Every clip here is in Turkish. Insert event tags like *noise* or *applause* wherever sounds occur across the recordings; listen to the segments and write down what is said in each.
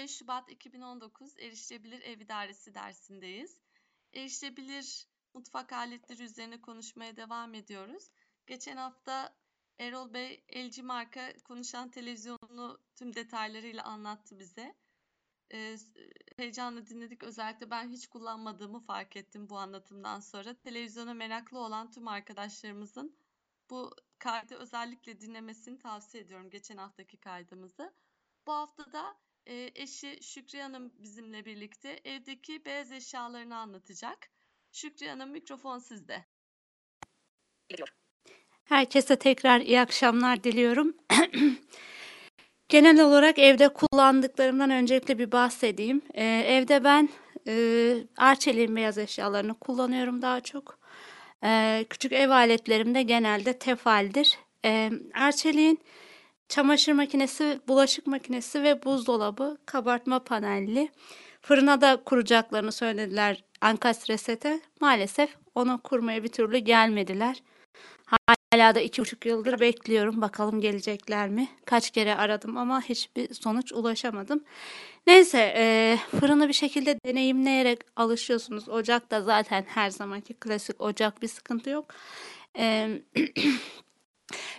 15 Şubat 2019 Erişilebilir Ev İdaresi dersindeyiz. Erişilebilir mutfak aletleri üzerine konuşmaya devam ediyoruz. Geçen hafta Erol Bey LG marka konuşan televizyonunu tüm detaylarıyla anlattı bize. Ee, heyecanla dinledik. Özellikle ben hiç kullanmadığımı fark ettim bu anlatımdan sonra. Televizyona meraklı olan tüm arkadaşlarımızın bu kaydı özellikle dinlemesini tavsiye ediyorum. Geçen haftaki kaydımızı. Bu hafta da e, eşi Şükriye Hanım bizimle birlikte evdeki beyaz eşyalarını anlatacak. Şükriye Hanım mikrofon sizde. Herkese tekrar iyi akşamlar diliyorum. *clears throat* Genel olarak evde kullandıklarımdan öncelikle bir bahsedeyim. Ee, evde ben e, Arçelik'in beyaz eşyalarını kullanıyorum daha çok. Ee, küçük ev aletlerim de genelde tefaldir. Ee, Arçelik'in çamaşır makinesi, bulaşık makinesi ve buzdolabı kabartma panelli. Fırına da kuracaklarını söylediler Ankastresete. Maalesef onu kurmaya bir türlü gelmediler. Hala da iki buçuk yıldır bekliyorum. Bakalım gelecekler mi? Kaç kere aradım ama hiçbir sonuç ulaşamadım. Neyse e, fırını bir şekilde deneyimleyerek alışıyorsunuz. Ocak da zaten her zamanki klasik ocak bir sıkıntı yok. E, *clears throat*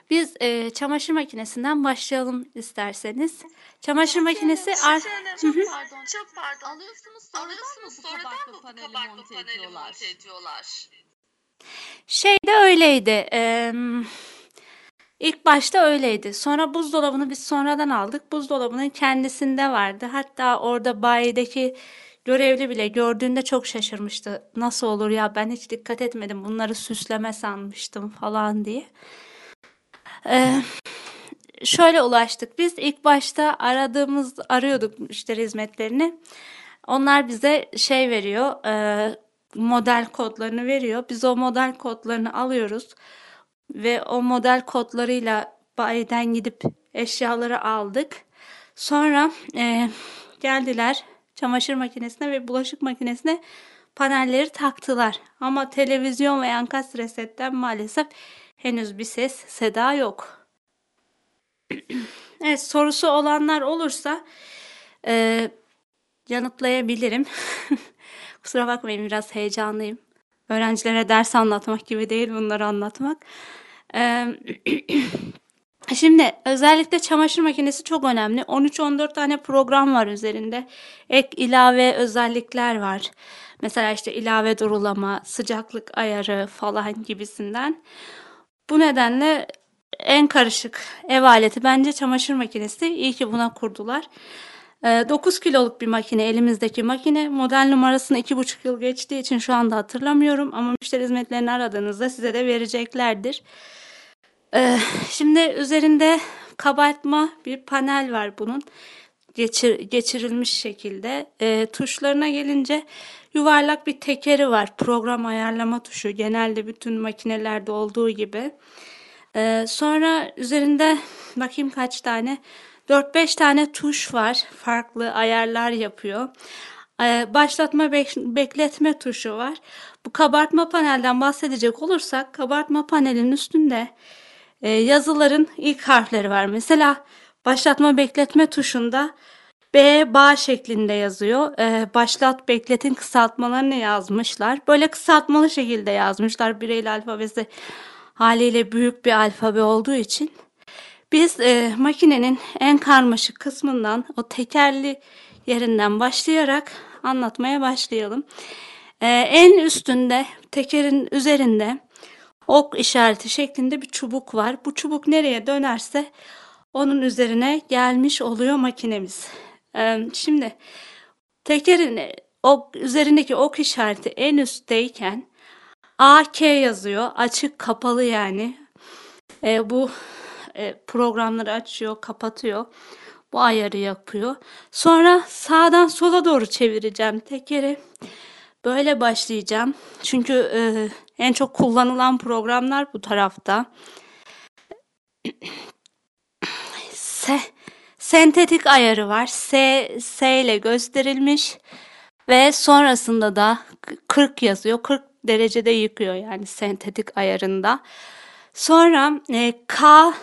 Biz e, çamaşır makinesinden başlayalım isterseniz. Çamaşır makinesi ar- Çok pardon. Çok pardon. Alıyorsunuz sonradan Alıyorsunuz mı bu bu paneli kabartma monte paneli ediyorlar? monte ediyorlar? Şey de öyleydi. E, ilk başta öyleydi. Sonra buzdolabını biz sonradan aldık. Buzdolabının kendisinde vardı. Hatta orada bayideki görevli bile gördüğünde çok şaşırmıştı. Nasıl olur ya ben hiç dikkat etmedim. Bunları süsleme sanmıştım falan diye. Ee, şöyle ulaştık. Biz ilk başta aradığımız arıyorduk müşteri hizmetlerini. Onlar bize şey veriyor, e, model kodlarını veriyor. Biz o model kodlarını alıyoruz ve o model kodlarıyla bayiden gidip eşyaları aldık. Sonra e, geldiler çamaşır makinesine ve bulaşık makinesine panelleri taktılar. Ama televizyon ve enkaz setten maalesef henüz bir ses seda yok. *clears throat* evet sorusu olanlar olursa e, yanıtlayabilirim. *laughs* Kusura bakmayın biraz heyecanlıyım. Öğrencilere ders anlatmak gibi değil bunları anlatmak. Ee, *clears throat* Şimdi özellikle çamaşır makinesi çok önemli. 13-14 tane program var üzerinde. Ek ilave özellikler var. Mesela işte ilave durulama, sıcaklık ayarı falan gibisinden. Bu nedenle en karışık ev aleti bence çamaşır makinesi. İyi ki buna kurdular. 9 kiloluk bir makine elimizdeki makine. Model numarasını 2,5 yıl geçtiği için şu anda hatırlamıyorum. Ama müşteri hizmetlerini aradığınızda size de vereceklerdir. Şimdi üzerinde kabartma bir panel var bunun. Geçir, geçirilmiş şekilde. E, tuşlarına gelince yuvarlak bir tekeri var. Program ayarlama tuşu. Genelde bütün makinelerde olduğu gibi. E, sonra üzerinde bakayım kaç tane 4-5 tane tuş var. Farklı ayarlar yapıyor. Ee, başlatma bekletme tuşu var. Bu kabartma panelden bahsedecek olursak kabartma panelin üstünde e, yazıların ilk harfleri var. Mesela başlatma bekletme tuşunda B, ba şeklinde yazıyor. Ee, başlat bekletin kısaltmalarını yazmışlar. Böyle kısaltmalı şekilde yazmışlar. Bireyli alfabesi haliyle büyük bir alfabe olduğu için. Biz e, makinenin en karmaşık kısmından o tekerli yerinden başlayarak anlatmaya başlayalım. E, en üstünde tekerin üzerinde ok işareti şeklinde bir çubuk var. Bu çubuk nereye dönerse onun üzerine gelmiş oluyor makinemiz. E, şimdi tekerin ok, üzerindeki ok işareti en üstteyken AK yazıyor. Açık kapalı yani. E, bu e, programları açıyor, kapatıyor. Bu ayarı yapıyor. Sonra sağdan sola doğru çevireceğim tekeri. Böyle başlayacağım. Çünkü e, en çok kullanılan programlar bu tarafta. *clears throat* Se, sentetik ayarı var. S, S ile gösterilmiş. Ve sonrasında da 40 yazıyor. 40 derecede yıkıyor yani sentetik ayarında. Sonra e, K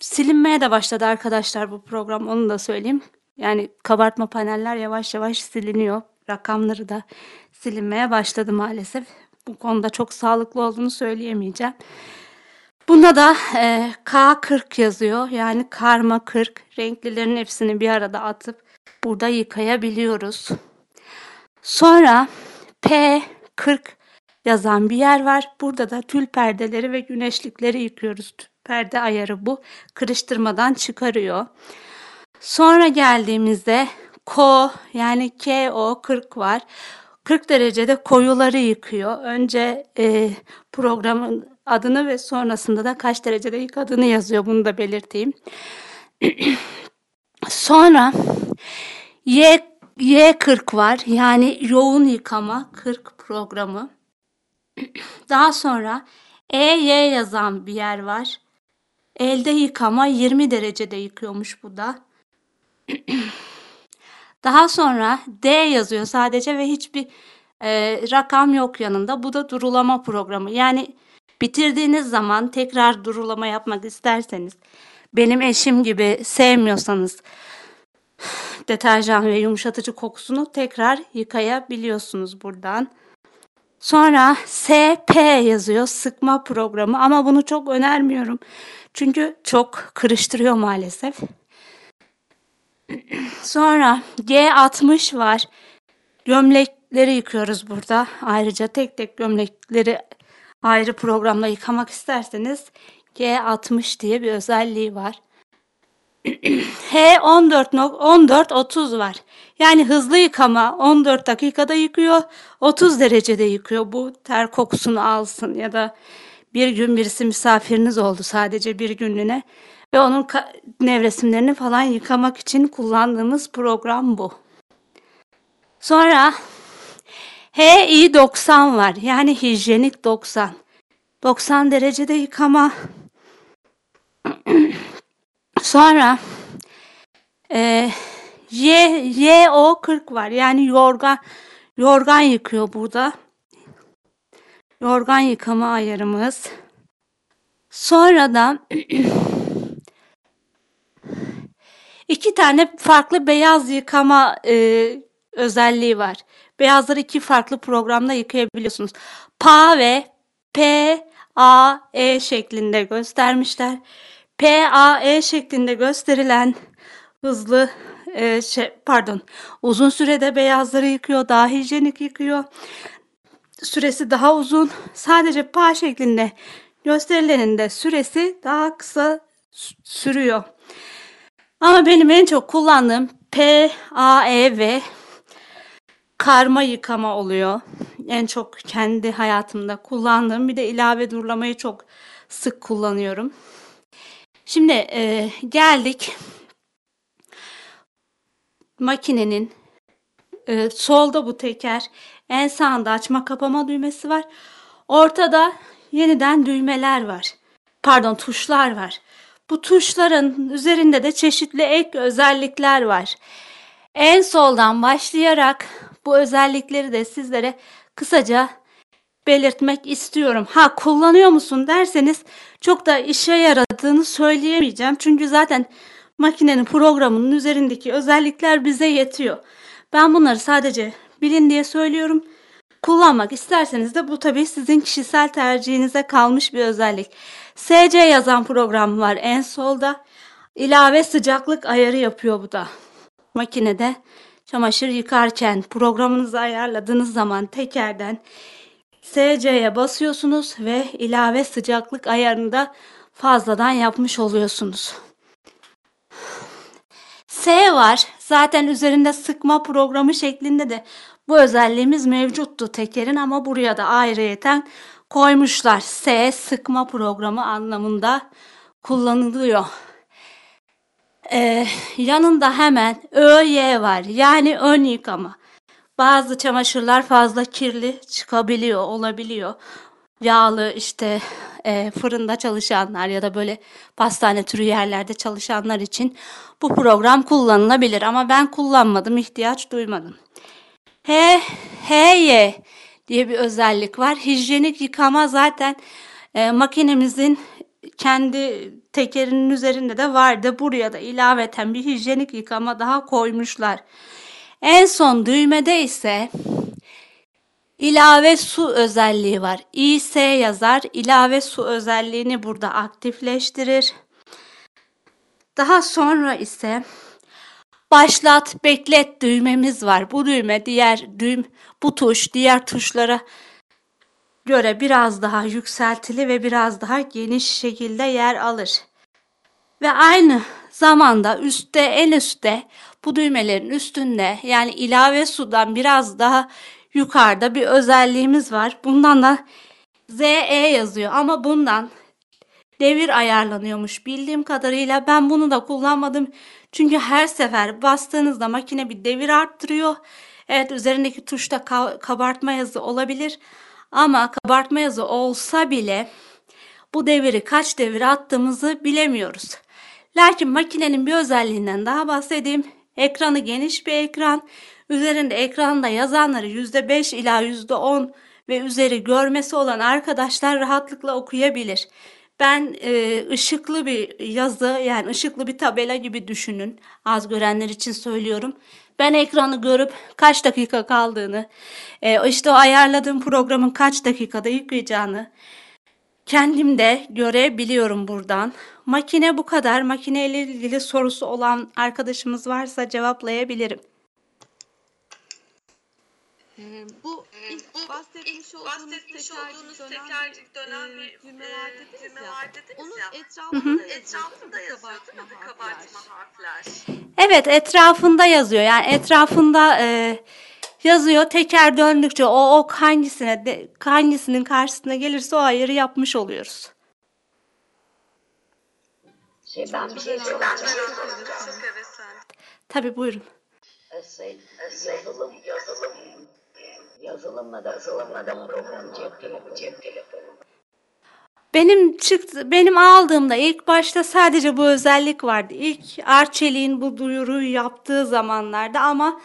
silinmeye de başladı arkadaşlar bu program onu da söyleyeyim. Yani kabartma paneller yavaş yavaş siliniyor. Rakamları da silinmeye başladı maalesef. Bu konuda çok sağlıklı olduğunu söyleyemeyeceğim. Bunda da e, K40 yazıyor. Yani karma 40. Renklilerin hepsini bir arada atıp burada yıkayabiliyoruz. Sonra P40 yazan bir yer var. Burada da tül perdeleri ve güneşlikleri yıkıyoruz. Perde ayarı bu. Kırıştırmadan çıkarıyor. Sonra geldiğimizde Ko yani KO 40 var. 40 derecede koyuları yıkıyor. Önce e, programın adını ve sonrasında da kaç derecede yıkadığını yazıyor. Bunu da belirteyim. *clears throat* Sonra Y Y40 var. Yani yoğun yıkama 40 programı. *clears throat* Daha sonra EY yazan bir yer var. Elde yıkama 20 derecede yıkıyormuş bu da. *clears throat* Daha sonra D yazıyor sadece ve hiçbir e, rakam yok yanında. Bu da durulama programı. Yani bitirdiğiniz zaman tekrar durulama yapmak isterseniz, benim eşim gibi sevmiyorsanız deterjan ve yumuşatıcı kokusunu tekrar yıkayabiliyorsunuz buradan. Sonra SP yazıyor sıkma programı ama bunu çok önermiyorum. Çünkü çok kırıştırıyor maalesef. Sonra G60 var. Gömlekleri yıkıyoruz burada. Ayrıca tek tek gömlekleri ayrı programla yıkamak isterseniz G60 diye bir özelliği var. H14 14 30 var. Yani hızlı yıkama 14 dakikada yıkıyor, 30 derecede yıkıyor. Bu ter kokusunu alsın ya da bir gün birisi misafiriniz oldu sadece bir günlüğüne ve onun nevresimlerini falan yıkamak için kullandığımız program bu. Sonra HI 90 var. Yani hijyenik 90. 90 derecede yıkama. *clears throat* Sonra e, Y, YO 40 var. Yani yorgan yorgan yıkıyor burada. Yorgan yıkama ayarımız. Sonradan *clears throat* iki tane farklı beyaz yıkama e, özelliği var. Beyazları iki farklı programda yıkayabiliyorsunuz. PA ve PAE şeklinde göstermişler. PAE şeklinde gösterilen hızlı e, şey, pardon uzun sürede beyazları yıkıyor, daha hijyenik yıkıyor. Süresi daha uzun. Sadece PA şeklinde gösterilenin de süresi daha kısa sürüyor. Ama benim en çok kullandığım PAE ve karma yıkama oluyor. En çok kendi hayatımda kullandığım bir de ilave durulamayı çok sık kullanıyorum. Şimdi e, geldik makinenin e, solda bu teker en sağında açma kapama düğmesi var. Ortada yeniden düğmeler var. Pardon tuşlar var. Bu tuşların üzerinde de çeşitli ek özellikler var. En soldan başlayarak bu özellikleri de sizlere kısaca belirtmek istiyorum. Ha kullanıyor musun derseniz çok da işe yaradığını söyleyemeyeceğim. Çünkü zaten makinenin programının üzerindeki özellikler bize yetiyor. Ben bunları sadece bilin diye söylüyorum. Kullanmak isterseniz de bu tabii sizin kişisel tercihinize kalmış bir özellik. SC yazan program var en solda. İlave sıcaklık ayarı yapıyor bu da. Makinede çamaşır yıkarken programınızı ayarladığınız zaman tekerden SC'ye basıyorsunuz ve ilave sıcaklık ayarını da fazladan yapmış oluyorsunuz. S var. Zaten üzerinde sıkma programı şeklinde de bu özelliğimiz mevcuttu tekerin ama buraya da ayrıyeten koymuşlar. S sıkma programı anlamında kullanılıyor. Ee, yanında hemen ÖY var. Yani ön yıkama. Bazı çamaşırlar fazla kirli çıkabiliyor, olabiliyor. Yağlı işte e, fırında çalışanlar ya da böyle pastane türü yerlerde çalışanlar için bu program kullanılabilir ama ben kullanmadım, ihtiyaç duymadım. H, HY diye bir özellik var. Hijyenik yıkama zaten e, makinemizin kendi tekerinin üzerinde de vardı. Buraya da ilaveten bir hijyenik yıkama daha koymuşlar. En son düğmede ise ilave su özelliği var. İS yazar. ilave su özelliğini burada aktifleştirir. Daha sonra ise başlat, beklet düğmemiz var. Bu düğme diğer düğüm, bu tuş diğer tuşlara göre biraz daha yükseltili ve biraz daha geniş şekilde yer alır. Ve aynı zamanda üstte en üstte bu düğmelerin üstünde yani ilave sudan biraz daha yukarıda bir özelliğimiz var. Bundan da ZE yazıyor ama bundan devir ayarlanıyormuş. Bildiğim kadarıyla ben bunu da kullanmadım. Çünkü her sefer bastığınızda makine bir devir arttırıyor. Evet üzerindeki tuşta kabartma yazı olabilir. Ama kabartma yazı olsa bile bu deviri kaç devir attığımızı bilemiyoruz. Lakin makinenin bir özelliğinden daha bahsedeyim. Ekranı geniş bir ekran. Üzerinde ekranda yazanları %5 ila %10 ve üzeri görmesi olan arkadaşlar rahatlıkla okuyabilir. Ben e, ışıklı bir yazı yani ışıklı bir tabela gibi düşünün. Az görenler için söylüyorum. Ben ekranı görüp kaç dakika kaldığını, e, işte o ayarladığım programın kaç dakikada yıkayacağını kendim de görebiliyorum buradan. Makine bu kadar. Makine ile ilgili sorusu olan arkadaşımız varsa cevaplayabilirim. Ee, bu ilk bu bahsetmiş olduğunuz bahsetmiş olduğunuz tekercik dönen bir e, cümle var dediniz cümle ya. Onun ya. etrafında, hı etrafında yazıyor değil mi bu kabartma harfler? Evet etrafında yazıyor. Yani etrafında e, yazıyor. Teker döndükçe o ok hangisine de, hangisinin karşısına gelirse o ayarı yapmış oluyoruz. Şey ben bir şey Tabii buyurun. Şey, yazılım, yazılım Yazılımla da yazılımla da cep telefonu. Cep telefonu. Benim çıktı benim aldığımda ilk başta sadece bu özellik vardı. İlk Arçelik'in bu duyuruyu yaptığı zamanlarda ama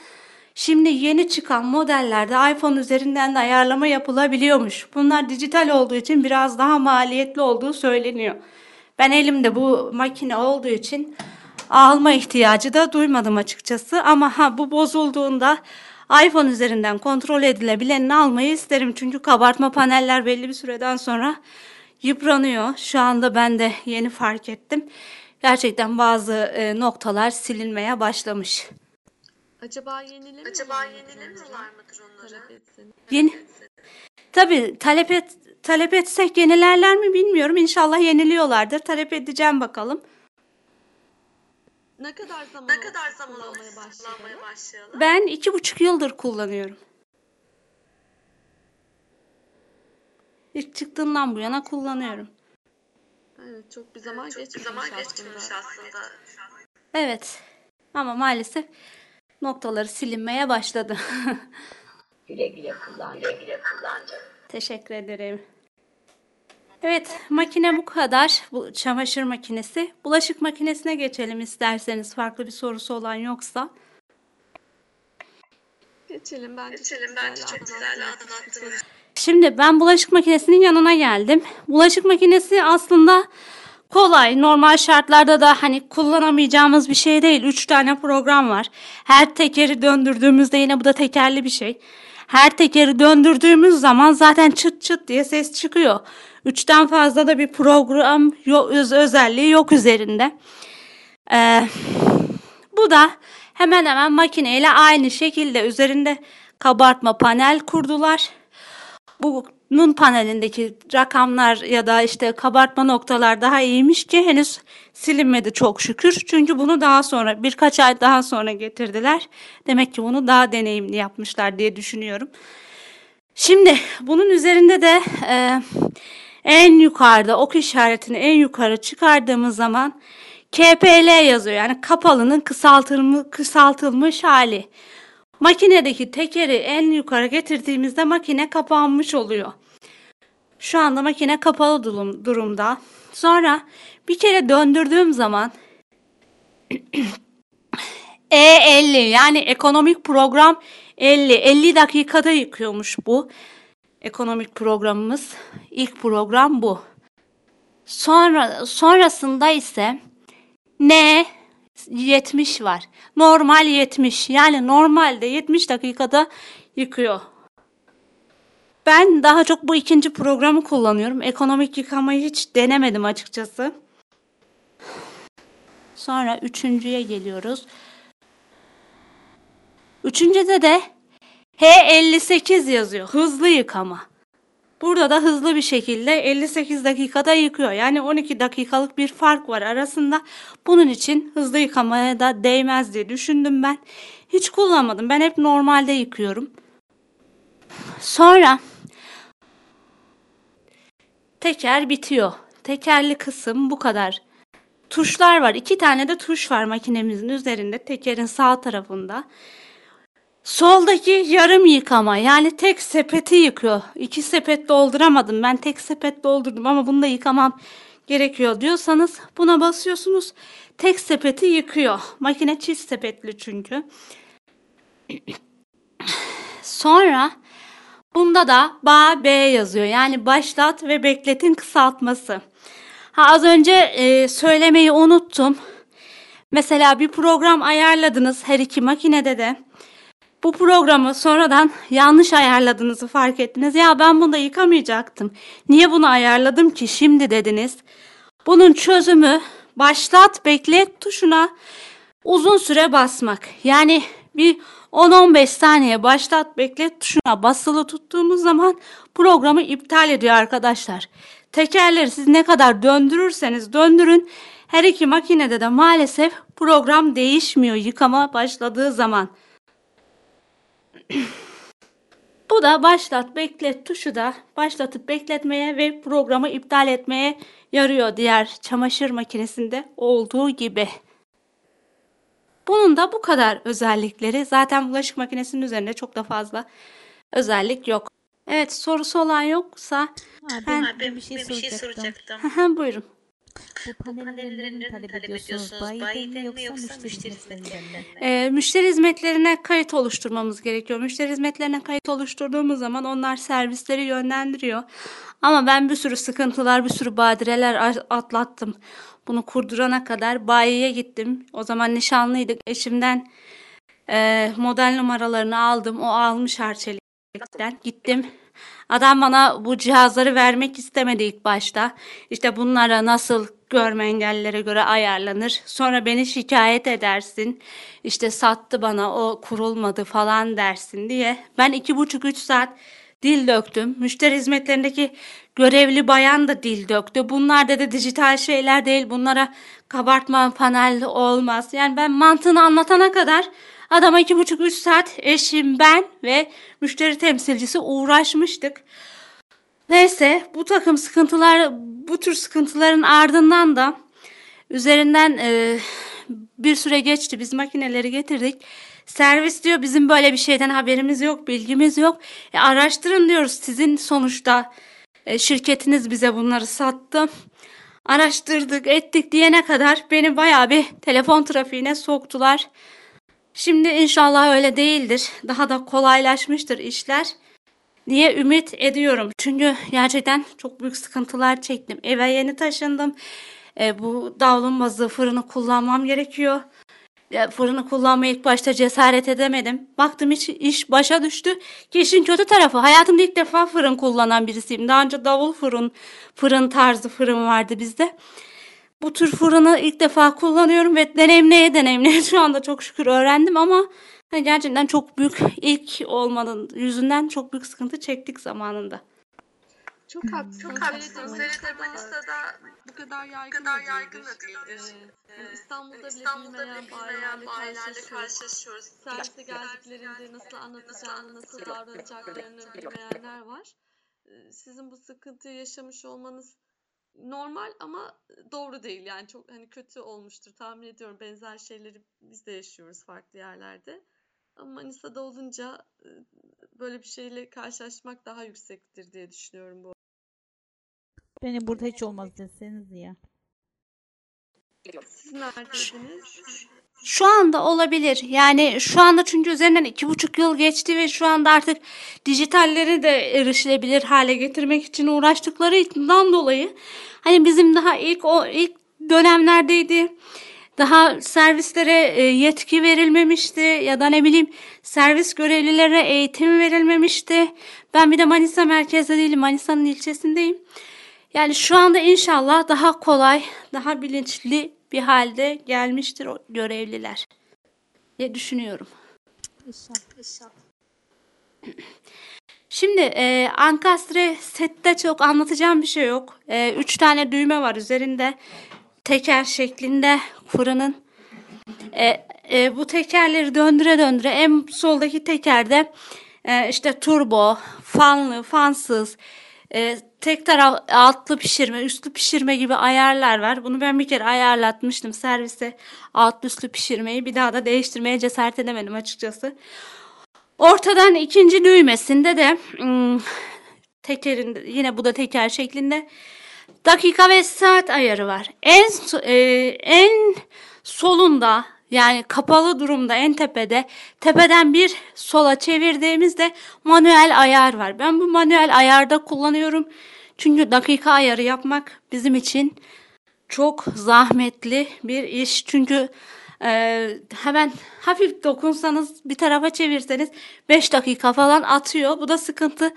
şimdi yeni çıkan modellerde iPhone üzerinden de ayarlama yapılabiliyormuş. Bunlar dijital olduğu için biraz daha maliyetli olduğu söyleniyor. Ben elimde bu makine olduğu için alma ihtiyacı da duymadım açıkçası ama ha bu bozulduğunda iPhone üzerinden kontrol edilebilenini almayı isterim. Çünkü kabartma paneller belli bir süreden sonra yıpranıyor. Şu anda ben de yeni fark ettim. Gerçekten bazı e, noktalar silinmeye başlamış. Acaba yenilemiyorlar Acaba yenilemiyorlar mıdır onları? Yeni Tabii talep et talep etsek yenilerler mi bilmiyorum. İnşallah yeniliyorlardır. Talep edeceğim bakalım. Ne kadar zaman ne kadar zaman kullanmaya başlayalım? başlayalım? Ben iki buçuk yıldır kullanıyorum. İlk çıktığından bu yana kullanıyorum. Evet, çok bir zaman çok geçmiş, bir zaman aslında. geçmiş aslında. Evet. Ama maalesef noktaları silinmeye başladı. *laughs* güle güle kullan, güle güle kullan Teşekkür ederim. Evet, makine bu kadar. Bu çamaşır makinesi. Bulaşık makinesine geçelim isterseniz. Farklı bir sorusu olan yoksa. Geçelim bence. Geçelim bence çok güzel anlattınız. Şimdi ben bulaşık makinesinin yanına geldim. Bulaşık makinesi aslında kolay. Normal şartlarda da hani kullanamayacağımız bir şey değil. Üç tane program var. Her tekeri döndürdüğümüzde yine bu da tekerli bir şey. Her tekeri döndürdüğümüz zaman zaten çıt çıt diye ses çıkıyor. Üçten fazla da bir program yok, özelliği yok üzerinde. Ee, bu da hemen hemen makineyle aynı şekilde üzerinde kabartma panel kurdular. Bunun panelindeki rakamlar ya da işte kabartma noktalar daha iyiymiş ki henüz silinmedi çok şükür. Çünkü bunu daha sonra birkaç ay daha sonra getirdiler. Demek ki bunu daha deneyimli yapmışlar diye düşünüyorum. Şimdi bunun üzerinde de e, en yukarıda ok işaretini en yukarı çıkardığımız zaman KPL yazıyor. Yani kapalının kısaltılmış, kısaltılmış hali. Makinedeki tekeri en yukarı getirdiğimizde makine kapanmış oluyor. Şu anda makine kapalı durum, durumda. Sonra bir kere döndürdüğüm zaman *clears throat* E50 yani ekonomik program 50 50 dakikada yıkıyormuş bu ekonomik programımız. İlk program bu. Sonra sonrasında ise N 70 var. Normal 70. Yani normalde 70 dakikada yıkıyor. Ben daha çok bu ikinci programı kullanıyorum. Ekonomik yıkamayı hiç denemedim açıkçası. Sonra üçüncüye geliyoruz. Üçüncüde de H58 yazıyor. Hızlı yıkama. Burada da hızlı bir şekilde 58 dakikada yıkıyor. Yani 12 dakikalık bir fark var arasında. Bunun için hızlı yıkamaya da değmez diye düşündüm ben. Hiç kullanmadım. Ben hep normalde yıkıyorum. Sonra teker bitiyor. Tekerli kısım bu kadar. Tuşlar var. İki tane de tuş var makinemizin üzerinde. Tekerin sağ tarafında. Soldaki yarım yıkama yani tek sepeti yıkıyor. İki sepet dolduramadım. Ben tek sepet doldurdum ama bunu da yıkamam gerekiyor diyorsanız buna basıyorsunuz. Tek sepeti yıkıyor. Makine çift sepetli çünkü. Sonra bunda da ba B yazıyor. Yani başlat ve bekletin kısaltması. Ha az önce e, söylemeyi unuttum. Mesela bir program ayarladınız her iki makinede de. Bu programı sonradan yanlış ayarladığınızı fark ettiniz. Ya ben bunu da yıkamayacaktım. Niye bunu ayarladım ki şimdi dediniz. Bunun çözümü başlat beklet tuşuna uzun süre basmak. Yani bir 10-15 saniye başlat beklet tuşuna basılı tuttuğumuz zaman programı iptal ediyor arkadaşlar. Tekerleri siz ne kadar döndürürseniz döndürün her iki makinede de maalesef program değişmiyor yıkama başladığı zaman. Bu da başlat beklet tuşu da başlatıp bekletmeye ve programı iptal etmeye yarıyor diğer çamaşır makinesinde olduğu gibi. Bunun da bu kadar özellikleri. Zaten bulaşık makinesinin üzerinde çok da fazla özellik yok. Evet sorusu olan yoksa Abi, ben ben bir şey soracaktım. buyurun. Bu panelleri mi talep ediyorsunuz? Bayiden mi yoksa müşteri hizmetlerinden mi? Ee, müşteri hizmetlerine kayıt oluşturmamız gerekiyor. Müşteri hizmetlerine kayıt oluşturduğumuz zaman onlar servisleri yönlendiriyor. Ama ben bir sürü sıkıntılar, bir sürü badireler atlattım. Bunu kurdurana kadar bayiye gittim. O zaman nişanlıydık. Eşimden e, model numaralarını aldım. O almış Arçelik'ten. Gittim. Adam bana bu cihazları vermek istemedi ilk başta. İşte bunlara nasıl görme engellilere göre ayarlanır. Sonra beni şikayet edersin. İşte sattı bana o kurulmadı falan dersin diye. Ben iki buçuk üç saat dil döktüm. Müşteri hizmetlerindeki görevli bayan da dil döktü. Bunlar dedi dijital şeyler değil. Bunlara kabartma panel olmaz. Yani ben mantığını anlatana kadar adama iki buçuk üç saat eşim ben ve müşteri temsilcisi uğraşmıştık. Neyse bu takım sıkıntılar bu tür sıkıntıların ardından da üzerinden e, bir süre geçti biz makineleri getirdik. Servis diyor bizim böyle bir şeyden haberimiz yok bilgimiz yok. E, araştırın diyoruz sizin sonuçta e, şirketiniz bize bunları sattı. Araştırdık ettik diyene kadar beni bayağı bir telefon trafiğine soktular. Şimdi inşallah öyle değildir. Daha da kolaylaşmıştır işler diye ümit ediyorum. Çünkü gerçekten çok büyük sıkıntılar çektim. Eve yeni taşındım. E, bu davlumbazı fırını kullanmam gerekiyor. Ya, fırını kullanmaya ilk başta cesaret edemedim. Baktım hiç iş başa düştü. Ki işin kötü tarafı hayatımda ilk defa fırın kullanan birisiyim. Daha önce davul fırın, fırın tarzı fırın vardı bizde. Bu tür fırını ilk defa kullanıyorum ve deneyimleye deneyimleye *laughs* şu anda çok şükür öğrendim ama hani gerçekten çok büyük ilk olmanın yüzünden çok büyük sıkıntı çektik zamanında. Çok haklısınız. Çok haklısınız. TRT Manisa'da bu kadar yaygın, kadar yaygın da değildir. Yani İstanbul'da bile İstanbul'da bilmeyen bile bilmeyen bayilerle bayilerle karşılaşıyoruz. Servise geldiklerinde nasıl anlatacağını, nasıl davranacaklarını bilmeyenler var. Ee, Sizin bu sıkıntıyı yaşamış olmanız normal ama doğru değil. Yani çok hani kötü olmuştur tahmin ediyorum. Benzer şeyleri biz de yaşıyoruz farklı yerlerde. Ama Manisa'da olunca böyle bir şeyle karşılaşmak daha yüksektir diye düşünüyorum bu. Beni burada hiç olmaz deseniz ya. Siz neredeydiniz? Şu anda olabilir. Yani şu anda çünkü üzerinden iki buçuk yıl geçti ve şu anda artık dijitalleri de erişilebilir hale getirmek için uğraştıklarından dolayı hani bizim daha ilk o ilk dönemlerdeydi. Daha servislere e, yetki verilmemişti ya da ne bileyim servis görevlilerine eğitim verilmemişti. Ben bir de Manisa merkezde değilim. Manisa'nın ilçesindeyim. Yani şu anda inşallah daha kolay, daha bilinçli bir halde gelmiştir görevliler diye düşünüyorum. İnşallah. Şimdi e, Ankastre sette çok anlatacağım bir şey yok. E, üç tane düğme var üzerinde. Teker şeklinde fırının. E, e, bu tekerleri döndüre döndüre en soldaki tekerde e, işte turbo, fanlı, fansız, e, tek taraf altlı pişirme, üstlü pişirme gibi ayarlar var. Bunu ben bir kere ayarlatmıştım servise altlı üstlü pişirmeyi. Bir daha da değiştirmeye cesaret edemedim açıkçası. Ortadan ikinci düğmesinde de hmm, tekerin yine bu da teker şeklinde dakika ve saat ayarı var. En e, en solunda yani kapalı durumda en tepede tepeden bir sola çevirdiğimizde manuel ayar var. Ben bu manuel ayarda kullanıyorum. Çünkü dakika ayarı yapmak bizim için çok zahmetli bir iş. Çünkü e, hemen hafif dokunsanız bir tarafa çevirseniz 5 dakika falan atıyor. Bu da sıkıntı.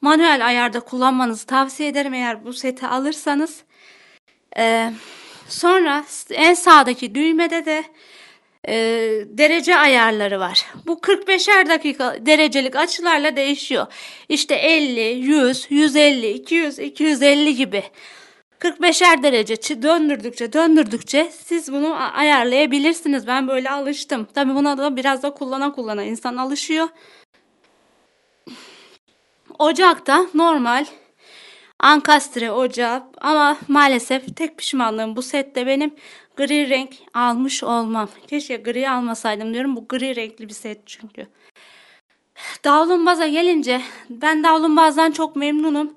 Manuel ayarda kullanmanızı tavsiye ederim eğer bu seti alırsanız. E, sonra en sağdaki düğmede de e, derece ayarları var. Bu 45'er dakika derecelik açılarla değişiyor. İşte 50, 100, 150, 200, 250 gibi. 45'er derece döndürdükçe döndürdükçe siz bunu ayarlayabilirsiniz. Ben böyle alıştım. Tabii buna da biraz da kullana kullana insan alışıyor. Ocakta normal ankastre ocağı ama maalesef tek pişmanlığım bu sette benim gri renk almış olmam. Keşke gri almasaydım diyorum. Bu gri renkli bir set çünkü. Davlumbaz'a gelince ben davlumbazdan çok memnunum.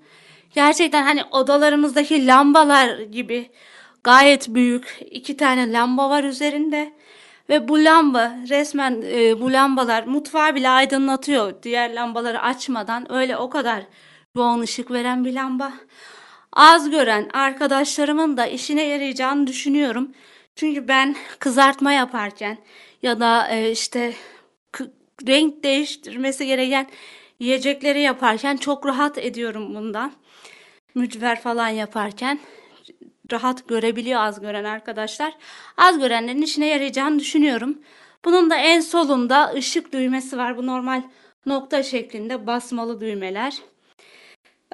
Gerçekten hani odalarımızdaki lambalar gibi gayet büyük iki tane lamba var üzerinde. Ve bu lamba resmen e, bu lambalar mutfağı bile aydınlatıyor. Diğer lambaları açmadan öyle o kadar yoğun ışık veren bir lamba. Az gören arkadaşlarımın da işine yarayacağını düşünüyorum. Çünkü ben kızartma yaparken ya da e, işte renk değiştirmesi gereken yiyecekleri yaparken çok rahat ediyorum bundan. Mücver falan yaparken rahat görebiliyor az gören arkadaşlar. Az görenlerin işine yarayacağını düşünüyorum. Bunun da en solunda ışık düğmesi var. Bu normal nokta şeklinde basmalı düğmeler.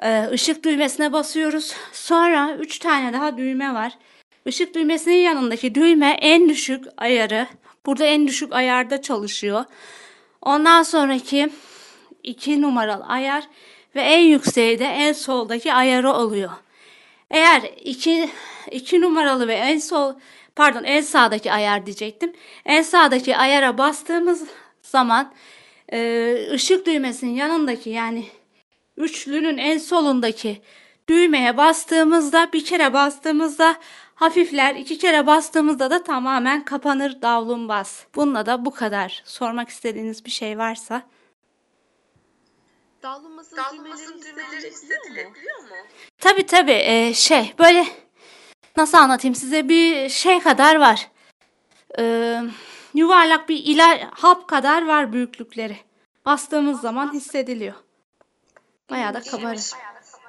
Ee, ışık düğmesine basıyoruz. Sonra 3 tane daha düğme var. Işık düğmesinin yanındaki düğme en düşük ayarı. Burada en düşük ayarda çalışıyor. Ondan sonraki 2 numaralı ayar ve en yükseği de en soldaki ayarı oluyor. Eğer 2 2 numaralı ve en sol pardon en sağdaki ayar diyecektim. En sağdaki ayara bastığımız zaman e, ışık düğmesinin yanındaki yani üçlünün en solundaki düğmeye bastığımızda bir kere bastığımızda hafifler iki kere bastığımızda da tamamen kapanır davlumbaz. Bununla da bu kadar. Sormak istediğiniz bir şey varsa. Davlumbazın düğmeleri düğmeleri hissedilebiliyor mu? Tabii tabii e, şey böyle nasıl anlatayım size bir şey kadar var. E, yuvarlak bir ila hap kadar var büyüklükleri. Bastığımız zaman hissediliyor. Bayağı da kabarır.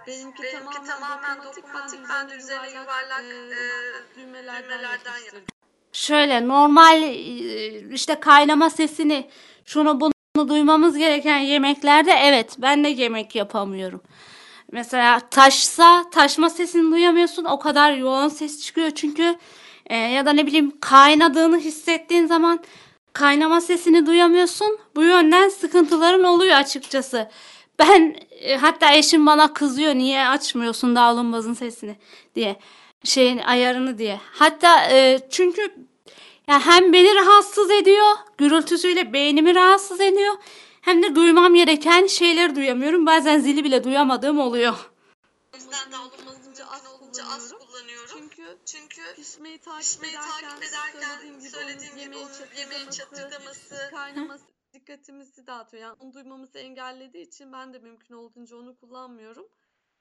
Benimki, Benimki tamamen dokunmatik. Ben de üzerine yuvarlak e, e, düğmelerden, düğmelerden yapıştırdım. Şöyle normal e, işte kaynama sesini şunu bunu duymamız gereken yemeklerde evet ben de yemek yapamıyorum. Mesela taşsa taşma sesini duyamıyorsun o kadar yoğun ses çıkıyor çünkü e, ya da ne bileyim kaynadığını hissettiğin zaman kaynama sesini duyamıyorsun. Bu yönden sıkıntıların oluyor açıkçası. Ben e, hatta eşim bana kızıyor niye açmıyorsun davlumbazın sesini diye şeyin ayarını diye. Hatta e, çünkü ya hem beni rahatsız ediyor, gürültüsüyle beynimi rahatsız ediyor. Hem de duymam gereken şeyleri duyamıyorum. Bazen zili bile duyamadığım oluyor. O yüzden davlumbazın az olunca az kullanıyorum. Çünkü Çünkü pişmeyi takip pişmeyi ederken, takip ederken söylediğim gibi söylediğim gibi yemeğin onun çatırdaması, çatırdaması, kaynaması dikkatimizi dağıtıyor. Yani onu duymamızı engellediği için ben de mümkün olduğunca onu kullanmıyorum.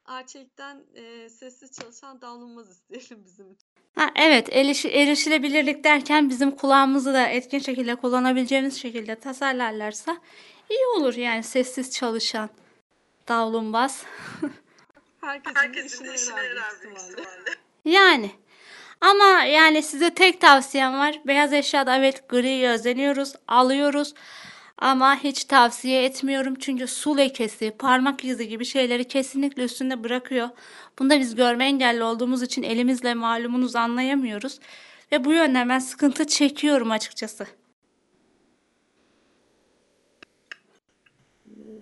Arçelik'ten e, sessiz çalışan davlumbaz isteyelim *laughs* bizim için. Ha, evet, eriş- erişilebilirlik derken bizim kulağımızı da etkin şekilde kullanabileceğimiz şekilde tasarlarlarsa iyi olur yani sessiz çalışan davlumbaz. *laughs* Herkesin, herkesin işine işine yarar büyük ihtimalle. Yani ama yani size tek tavsiyem var. Beyaz eşyada evet griye özeniyoruz, alıyoruz. Ama hiç tavsiye etmiyorum. Çünkü su lekesi, parmak izi gibi şeyleri kesinlikle üstünde bırakıyor. Bunda biz görme engelli olduğumuz için elimizle malumunuz anlayamıyoruz. Ve bu yönden ben sıkıntı çekiyorum açıkçası.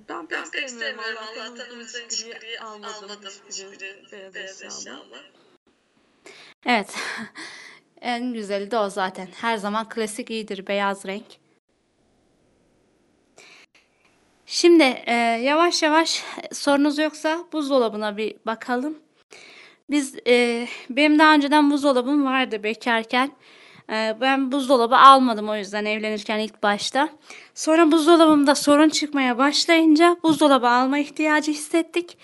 Ben pek Ben sevmiyorum Allah'tan Allah'tan uzun uzun hiç gri gri almadım, almadım hiçbir hiçbir beyaz, beyaz eşyama. Evet. *laughs* En güzeli de o zaten. Her zaman klasik iyidir beyaz renk. Şimdi e, yavaş yavaş sorunuz yoksa buzdolabına bir bakalım. Biz e, benim daha önceden buzdolabım vardı bekarken. E, ben buzdolabı almadım o yüzden evlenirken ilk başta. Sonra buzdolabımda sorun çıkmaya başlayınca buzdolabı alma ihtiyacı hissettik.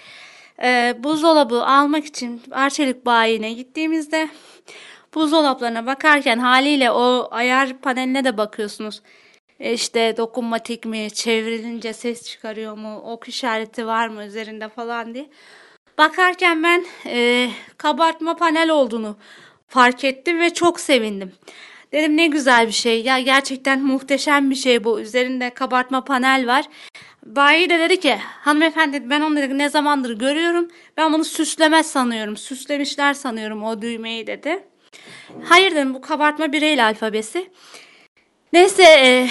E, buzdolabı almak için Arçelik bayiine gittiğimizde buzdolaplarına bakarken haliyle o ayar paneline de bakıyorsunuz. İşte dokunmatik mi, çevrilince ses çıkarıyor mu, ok işareti var mı üzerinde falan diye. Bakarken ben e, kabartma panel olduğunu fark ettim ve çok sevindim. Dedim ne güzel bir şey. Ya gerçekten muhteşem bir şey bu. Üzerinde kabartma panel var. Bayi de dedi ki hanımefendi ben onu dedi, ne zamandır görüyorum. Ben bunu süsleme sanıyorum. Süslemişler sanıyorum o düğmeyi dedi. Hayır dedim bu kabartma bireyli alfabesi. Neyse e,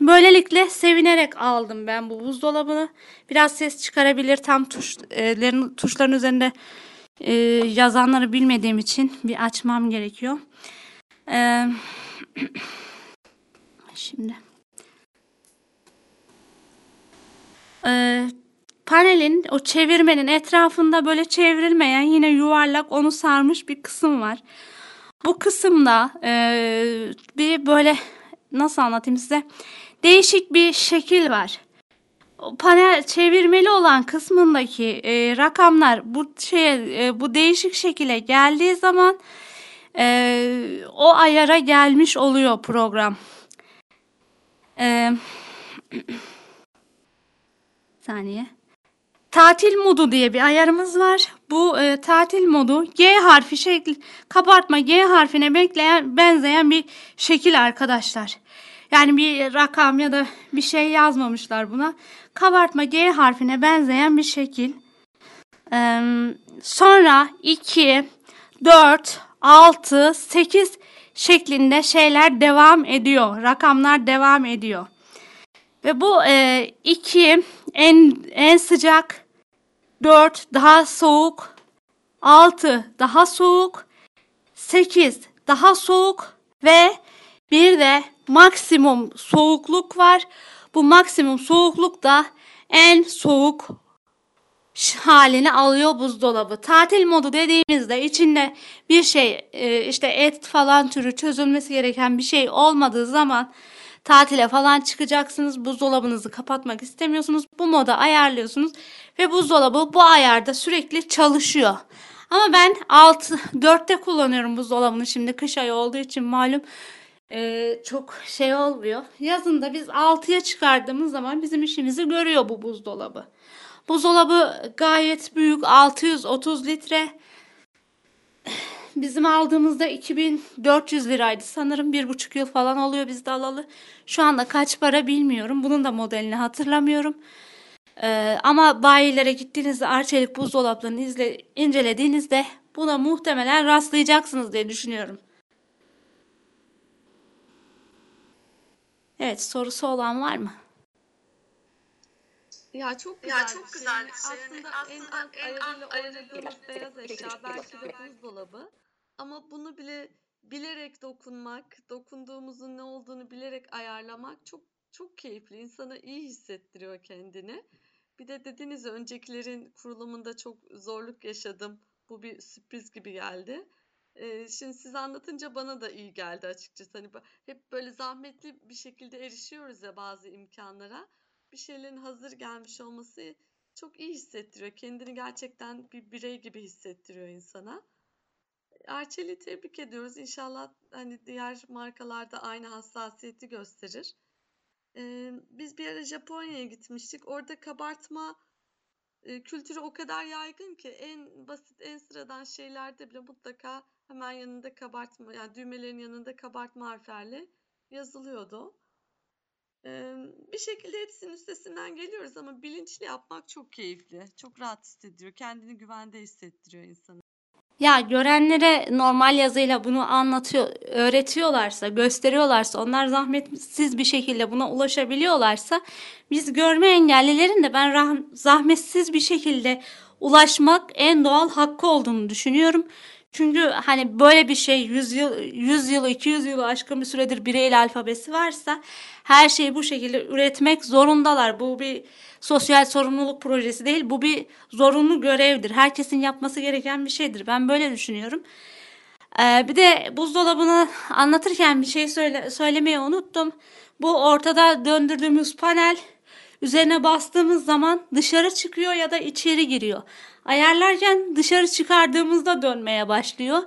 böylelikle sevinerek aldım ben bu buzdolabını. Biraz ses çıkarabilir tam tuşların, tuşların üzerinde e, yazanları bilmediğim için bir açmam gerekiyor. E, *clears throat* şimdi. E, panelin o çevirmenin etrafında böyle çevrilmeyen yine yuvarlak onu sarmış bir kısım var. Bu kısımda eee, bir böyle nasıl anlatayım size değişik bir şekil var. O panel çevirmeli olan kısmındaki eee, rakamlar bu şeye eee, bu değişik şekile geldiği zaman eee, o ayara gelmiş oluyor program. Eee *clears throat* saniye. Tatil modu diye bir ayarımız var. Bu e, tatil modu G harfi şekli kabartma G harfine bekleyen benzeyen bir şekil arkadaşlar. Yani bir rakam ya da bir şey yazmamışlar buna. Kabartma G harfine benzeyen bir şekil. Ee, sonra 2, 4, 6, 8 şeklinde şeyler devam ediyor. Rakamlar devam ediyor. Ve bu e, iki en en sıcak, 4 daha soğuk, 6 daha soğuk, 8 daha soğuk ve bir de maksimum soğukluk var. Bu maksimum soğukluk da en soğuk halini alıyor buzdolabı. Tatil modu dediğimizde içinde bir şey e, işte et falan türü çözülmesi gereken bir şey olmadığı zaman tatile falan çıkacaksınız. Buzdolabınızı kapatmak istemiyorsunuz. Bu moda ayarlıyorsunuz ve buzdolabı bu ayarda sürekli çalışıyor. Ama ben 6 4'te kullanıyorum buzdolabını şimdi kış ayı olduğu için malum e, çok şey olmuyor. Yazın da biz 6'ya çıkardığımız zaman bizim işimizi görüyor bu buzdolabı. Buzdolabı gayet büyük 630 litre. Bizim aldığımızda 2400 liraydı. Sanırım bir buçuk yıl falan oluyor biz de alalı. Şu anda kaç para bilmiyorum. Bunun da modelini hatırlamıyorum. Ee, ama bayilere gittiğinizde Arçelik buzdolaplarını izle, incelediğinizde buna muhtemelen rastlayacaksınız diye düşünüyorum. Evet sorusu olan var mı? Ya çok güzel Ya çok şey. güzel bir şey. Yani Aslında en aslında en az oynadığımız beyaz eşya belki de buzdolabı. Ama bunu bile bilerek dokunmak, dokunduğumuzun ne olduğunu bilerek ayarlamak çok çok keyifli. İnsana iyi hissettiriyor kendini. Bir de dediğiniz öncekilerin kurulumunda çok zorluk yaşadım. Bu bir sürpriz gibi geldi. Şimdi siz anlatınca bana da iyi geldi açıkçası. Hani hep böyle zahmetli bir şekilde erişiyoruz ya bazı imkanlara. Bir şeylerin hazır gelmiş olması çok iyi hissettiriyor. Kendini gerçekten bir birey gibi hissettiriyor insana. Arçelik'i tebrik ediyoruz. İnşallah hani diğer markalarda aynı hassasiyeti gösterir. Biz bir ara Japonya'ya gitmiştik. Orada kabartma kültürü o kadar yaygın ki en basit, en sıradan şeylerde bile mutlaka hemen yanında kabartma, yani düğmelerin yanında kabartma harflerle yazılıyordu. Eee, bir şekilde hepsinin üstesinden geliyoruz ama bilinçli yapmak çok keyifli. Çok rahat hissediyor. Kendini güvende hissettiriyor insanı. Ya görenlere normal yazıyla bunu anlatıyor, öğretiyorlarsa, gösteriyorlarsa, onlar zahmetsiz bir şekilde buna ulaşabiliyorlarsa, biz görme engellilerin de ben rah- zahmetsiz bir şekilde ulaşmak en doğal hakkı olduğunu düşünüyorum. Çünkü hani böyle bir şey 100 yıl, 100 yılı, 200 yılı aşkın bir süredir Braille alfabesi varsa her şeyi bu şekilde üretmek zorundalar. Bu bir sosyal sorumluluk projesi değil, bu bir zorunlu görevdir. Herkesin yapması gereken bir şeydir. Ben böyle düşünüyorum. Ee, bir de buzdolabını anlatırken bir şey söyle, söylemeyi unuttum. Bu ortada döndürdüğümüz panel üzerine bastığımız zaman dışarı çıkıyor ya da içeri giriyor. Ayarlarken dışarı çıkardığımızda dönmeye başlıyor.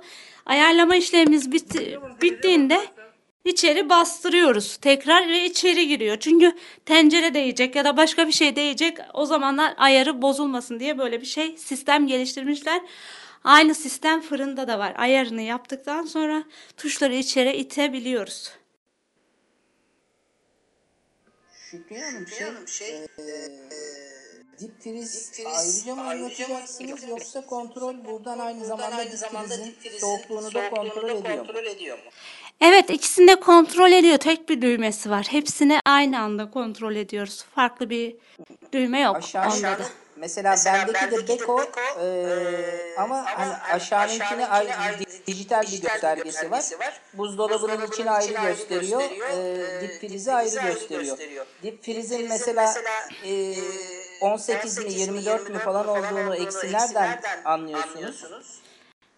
Ayarlama işlemimiz bitti, bittiğinde içeri bastırıyoruz tekrar ve içeri giriyor. Çünkü tencere değecek ya da başka bir şey değecek. O zamanlar ayarı bozulmasın diye böyle bir şey sistem geliştirmişler. Aynı sistem fırında da var. Ayarını yaptıktan sonra tuşları içeri itebiliyoruz. Şükriye Hanım şey, eee, dip friz ayrıca mı oynatacaksınız yoksa kontrol buradan aynı zamanda dip frizin soğukluğunu da kontrol ediyor mu? Evet ikisini de kontrol ediyor. Tek bir düğmesi var. Hepsini aynı anda kontrol ediyoruz. Farklı bir düğme yok Aşağı onda da. Mesela, bendeki de Beko eee, ama hani aşağınınkine ayrı di- dijital bir göstergesi var. Buzdolabının içini ayrı gösteriyor. eee, dip frizi ayrı gösteriyor. Dip frizin mesela eee 18 mi 24 mi falan olduğunu eksi nereden anlıyorsunuz?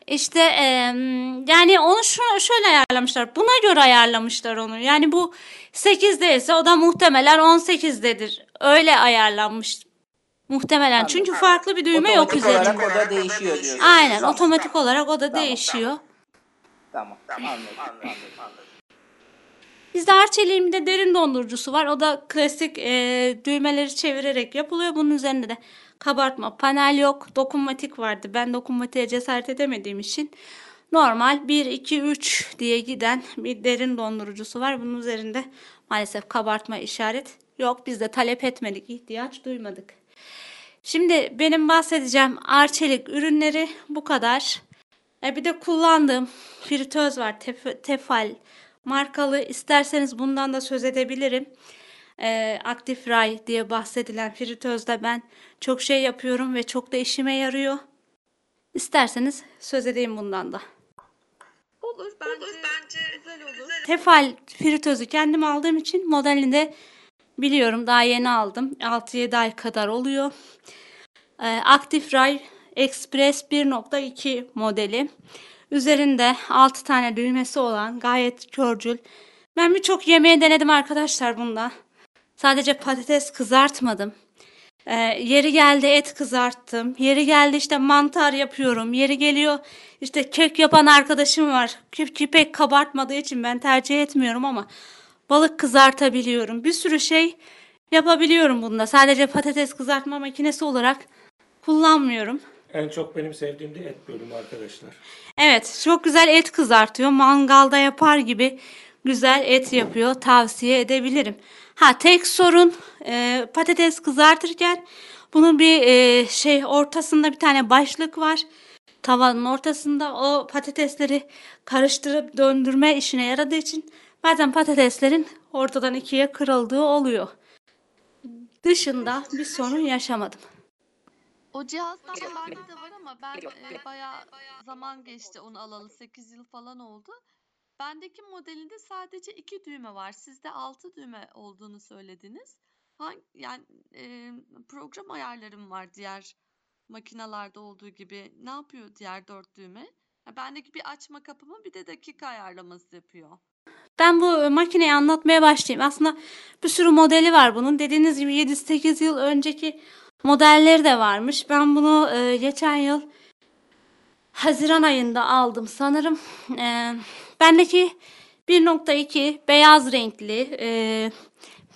İşte em, yani onu şu, şöyle ayarlamışlar. Buna göre ayarlamışlar onu. Yani bu 8'de ise o da muhtemelen 18'dedir. Öyle ayarlanmış. Muhtemelen. Çünkü farklı bir düğme yok Otomatik üzerinde. olarak o da değişiyor diyorsunuz. Aynen otomatik olarak o da değişiyor. Tamam, anladım, anladım, anladım. Bizde Arçelik'in derin dondurucusu var. O da klasik e, düğmeleri çevirerek yapılıyor. Bunun üzerinde de kabartma panel yok. Dokunmatik vardı. Ben dokunmatiğe cesaret edemediğim için normal 1, 2, 3 diye giden bir derin dondurucusu var. Bunun üzerinde maalesef kabartma işaret yok. Biz de talep etmedik, ihtiyaç duymadık. Şimdi benim bahsedeceğim Arçelik ürünleri bu kadar. E bir de kullandığım fritöz var. Tef- Tefal markalı. İsterseniz bundan da söz edebilirim. E, Active Ray diye bahsedilen fritözde ben çok şey yapıyorum ve çok da işime yarıyor. İsterseniz söz edeyim bundan da. Olur bence, güzel olur. Tefal fritözü kendim aldığım için modelini de biliyorum. Daha yeni aldım. 6-7 ay kadar oluyor. Ee, Active Ray Express 1.2 modeli. Üzerinde 6 tane düğmesi olan gayet körcül. Ben birçok yemeği denedim arkadaşlar bunda. Sadece patates kızartmadım. Ee, yeri geldi et kızarttım. Yeri geldi işte mantar yapıyorum. Yeri geliyor işte kek yapan arkadaşım var. Ki, ki pek kabartmadığı için ben tercih etmiyorum ama balık kızartabiliyorum. Bir sürü şey yapabiliyorum bunda. Sadece patates kızartma makinesi olarak kullanmıyorum. En çok benim sevdiğim de et bölümü arkadaşlar. Evet, çok güzel et kızartıyor. Mangalda yapar gibi güzel et yapıyor. Tavsiye edebilirim. Ha tek sorun e, patates kızartırken bunun bir e, şey ortasında bir tane başlık var. Tavanın ortasında o patatesleri karıştırıp döndürme işine yaradığı için bazen patateslerin ortadan ikiye kırıldığı oluyor. Dışında bir sorun yaşamadım. O cihazdan bende de var ama ben e, bayağı zaman geçti onu alalı. 8 yıl falan oldu. Bendeki modelinde sadece iki düğme var. Sizde altı düğme olduğunu söylediniz. Hangi, yani e, program ayarlarım var diğer makinalarda olduğu gibi. Ne yapıyor diğer dört düğme? Ha, Bendeki bir açma kapama bir de dakika ayarlaması yapıyor. Ben bu makineyi anlatmaya başlayayım. Aslında bir sürü modeli var bunun. Dediğiniz gibi 7-8 yıl önceki modelleri de varmış. Ben bunu e, geçen yıl Haziran ayında aldım sanırım. E, bendeki 1.2 beyaz renkli e,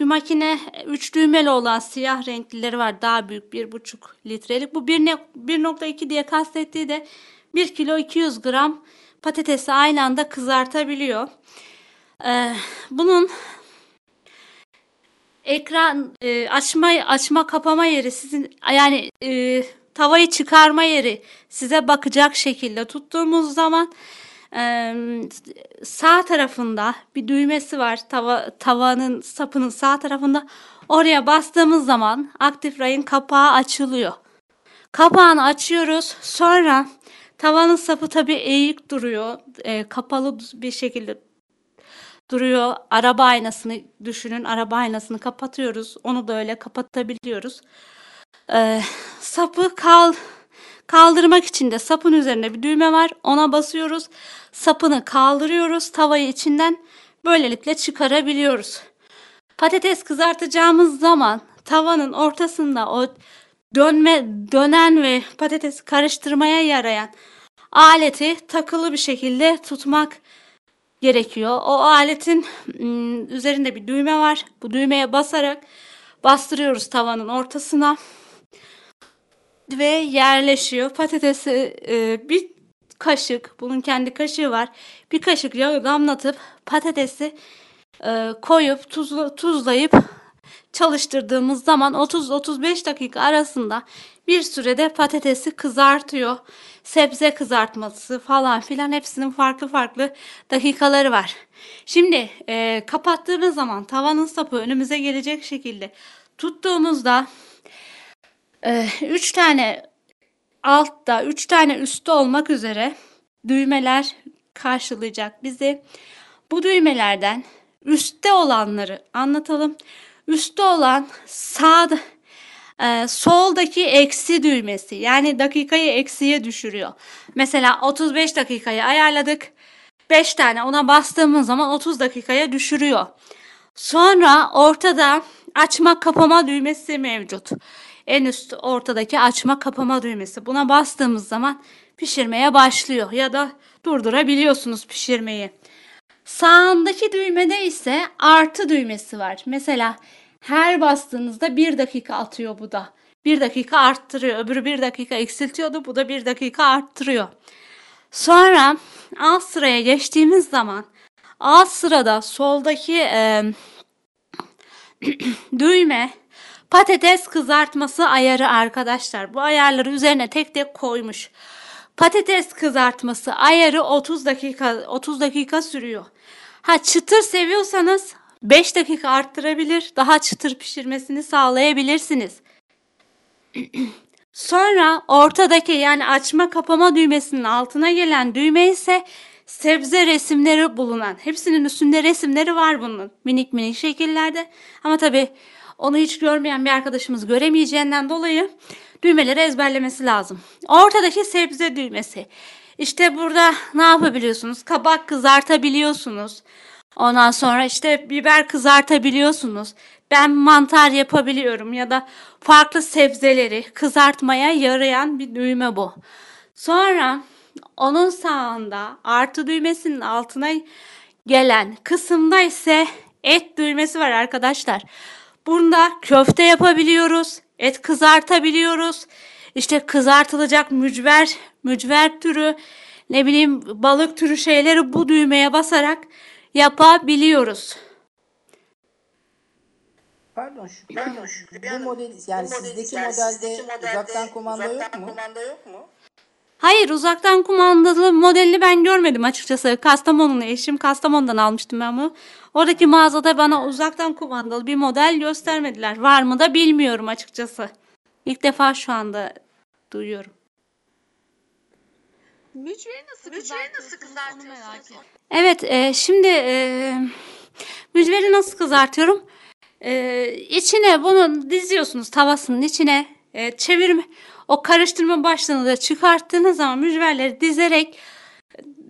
bir makine 3 düğmeli olan siyah renklileri var. Daha büyük 1.5 litrelik. Bu 1.2 diye kastettiği de 1 kilo 200 gram patatesi aynı anda kızartabiliyor. Ee, bunun ekran e, açma açma kapama yeri sizin yani e, tavayı çıkarma yeri size bakacak şekilde tuttuğumuz zaman e, sağ tarafında bir düğmesi var. Tava tavanın sapının sağ tarafında. Oraya bastığımız zaman aktif rayın kapağı açılıyor. Kapağını açıyoruz. Sonra tavanın sapı tabii eğik duruyor. E, kapalı bir şekilde duruyor. Araba aynasını düşünün. Araba aynasını kapatıyoruz. Onu da öyle kapatabiliyoruz. Ee, sapı kal kaldırmak için de sapın üzerinde bir düğme var. Ona basıyoruz. Sapını kaldırıyoruz. Tavayı içinden böylelikle çıkarabiliyoruz. Patates kızartacağımız zaman tavanın ortasında o dönme dönen ve patatesi karıştırmaya yarayan aleti takılı bir şekilde tutmak gerekiyor. O aletin üzerinde bir düğme var. Bu düğmeye basarak bastırıyoruz tavanın ortasına ve yerleşiyor. Patatesi bir kaşık, bunun kendi kaşığı var. Bir kaşık yağı damlatıp patatesi koyup tuzla, tuzlayıp çalıştırdığımız zaman 30-35 dakika arasında bir sürede patatesi kızartıyor. Sebze kızartması falan filan hepsinin farklı farklı dakikaları var. Şimdi e, kapattığımız zaman tavanın sapı önümüze gelecek şekilde tuttuğumuzda 3 tane altta 3 tane üstte olmak üzere düğmeler karşılayacak bizi. Bu düğmelerden üstte olanları anlatalım. Üstte olan sağda e, soldaki eksi düğmesi yani dakikayı eksiye düşürüyor. Mesela 35 dakikayı ayarladık. 5 tane ona bastığımız zaman 30 dakikaya düşürüyor. Sonra ortada açma kapama düğmesi mevcut. En üst ortadaki açma kapama düğmesi. Buna bastığımız zaman pişirmeye başlıyor ya da durdurabiliyorsunuz pişirmeyi. Sağındaki düğmede ise artı düğmesi var. Mesela her bastığınızda bir dakika atıyor bu da. Bir dakika arttırıyor. Öbürü bir dakika eksiltiyordu. Bu da bir dakika arttırıyor. Sonra alt sıraya geçtiğimiz zaman alt sırada soldaki e, *clears throat* düğme patates kızartması ayarı arkadaşlar. Bu ayarları üzerine tek tek koymuş. Patates kızartması ayarı 30 dakika 30 dakika sürüyor. Ha çıtır seviyorsanız 5 dakika arttırabilir, daha çıtır pişirmesini sağlayabilirsiniz. *clears throat* Sonra ortadaki yani açma kapama düğmesinin altına gelen düğme ise sebze resimleri bulunan. Hepsinin üstünde resimleri var bunun minik minik şekillerde. Ama tabii onu hiç görmeyen bir arkadaşımız göremeyeceğinden dolayı düğmeleri ezberlemesi lazım. Ortadaki sebze düğmesi. İşte burada ne yapabiliyorsunuz? Kabak kızartabiliyorsunuz. Ondan sonra işte biber kızartabiliyorsunuz. Ben mantar yapabiliyorum ya da farklı sebzeleri kızartmaya yarayan bir düğme bu. Sonra onun sağında artı düğmesinin altına gelen kısımda ise et düğmesi var arkadaşlar. Bunda köfte yapabiliyoruz, et kızartabiliyoruz. İşte kızartılacak mücver, mücver türü, ne bileyim balık türü şeyleri bu düğmeye basarak yapabiliyoruz. Pardon şu, pardon şu, bu model yani sizdeki modelde uzaktan kumanda yok mu? Hayır uzaktan kumandalı modelini ben görmedim açıkçası. Kastamonu'lu eşim Kastamonu'dan almıştım ben bunu. Oradaki mağazada bana uzaktan kumandalı bir model göstermediler. Var mı da bilmiyorum açıkçası. İlk defa şu anda duyuyorum. Mücveri nasıl kızartıyorsunuz onu merak ettim. Evet e, şimdi e, mücveri nasıl kızartıyorum? E, içine bunu diziyorsunuz tavasının içine e, çevirme o karıştırma başlığını da çıkarttığınız zaman mücverleri dizerek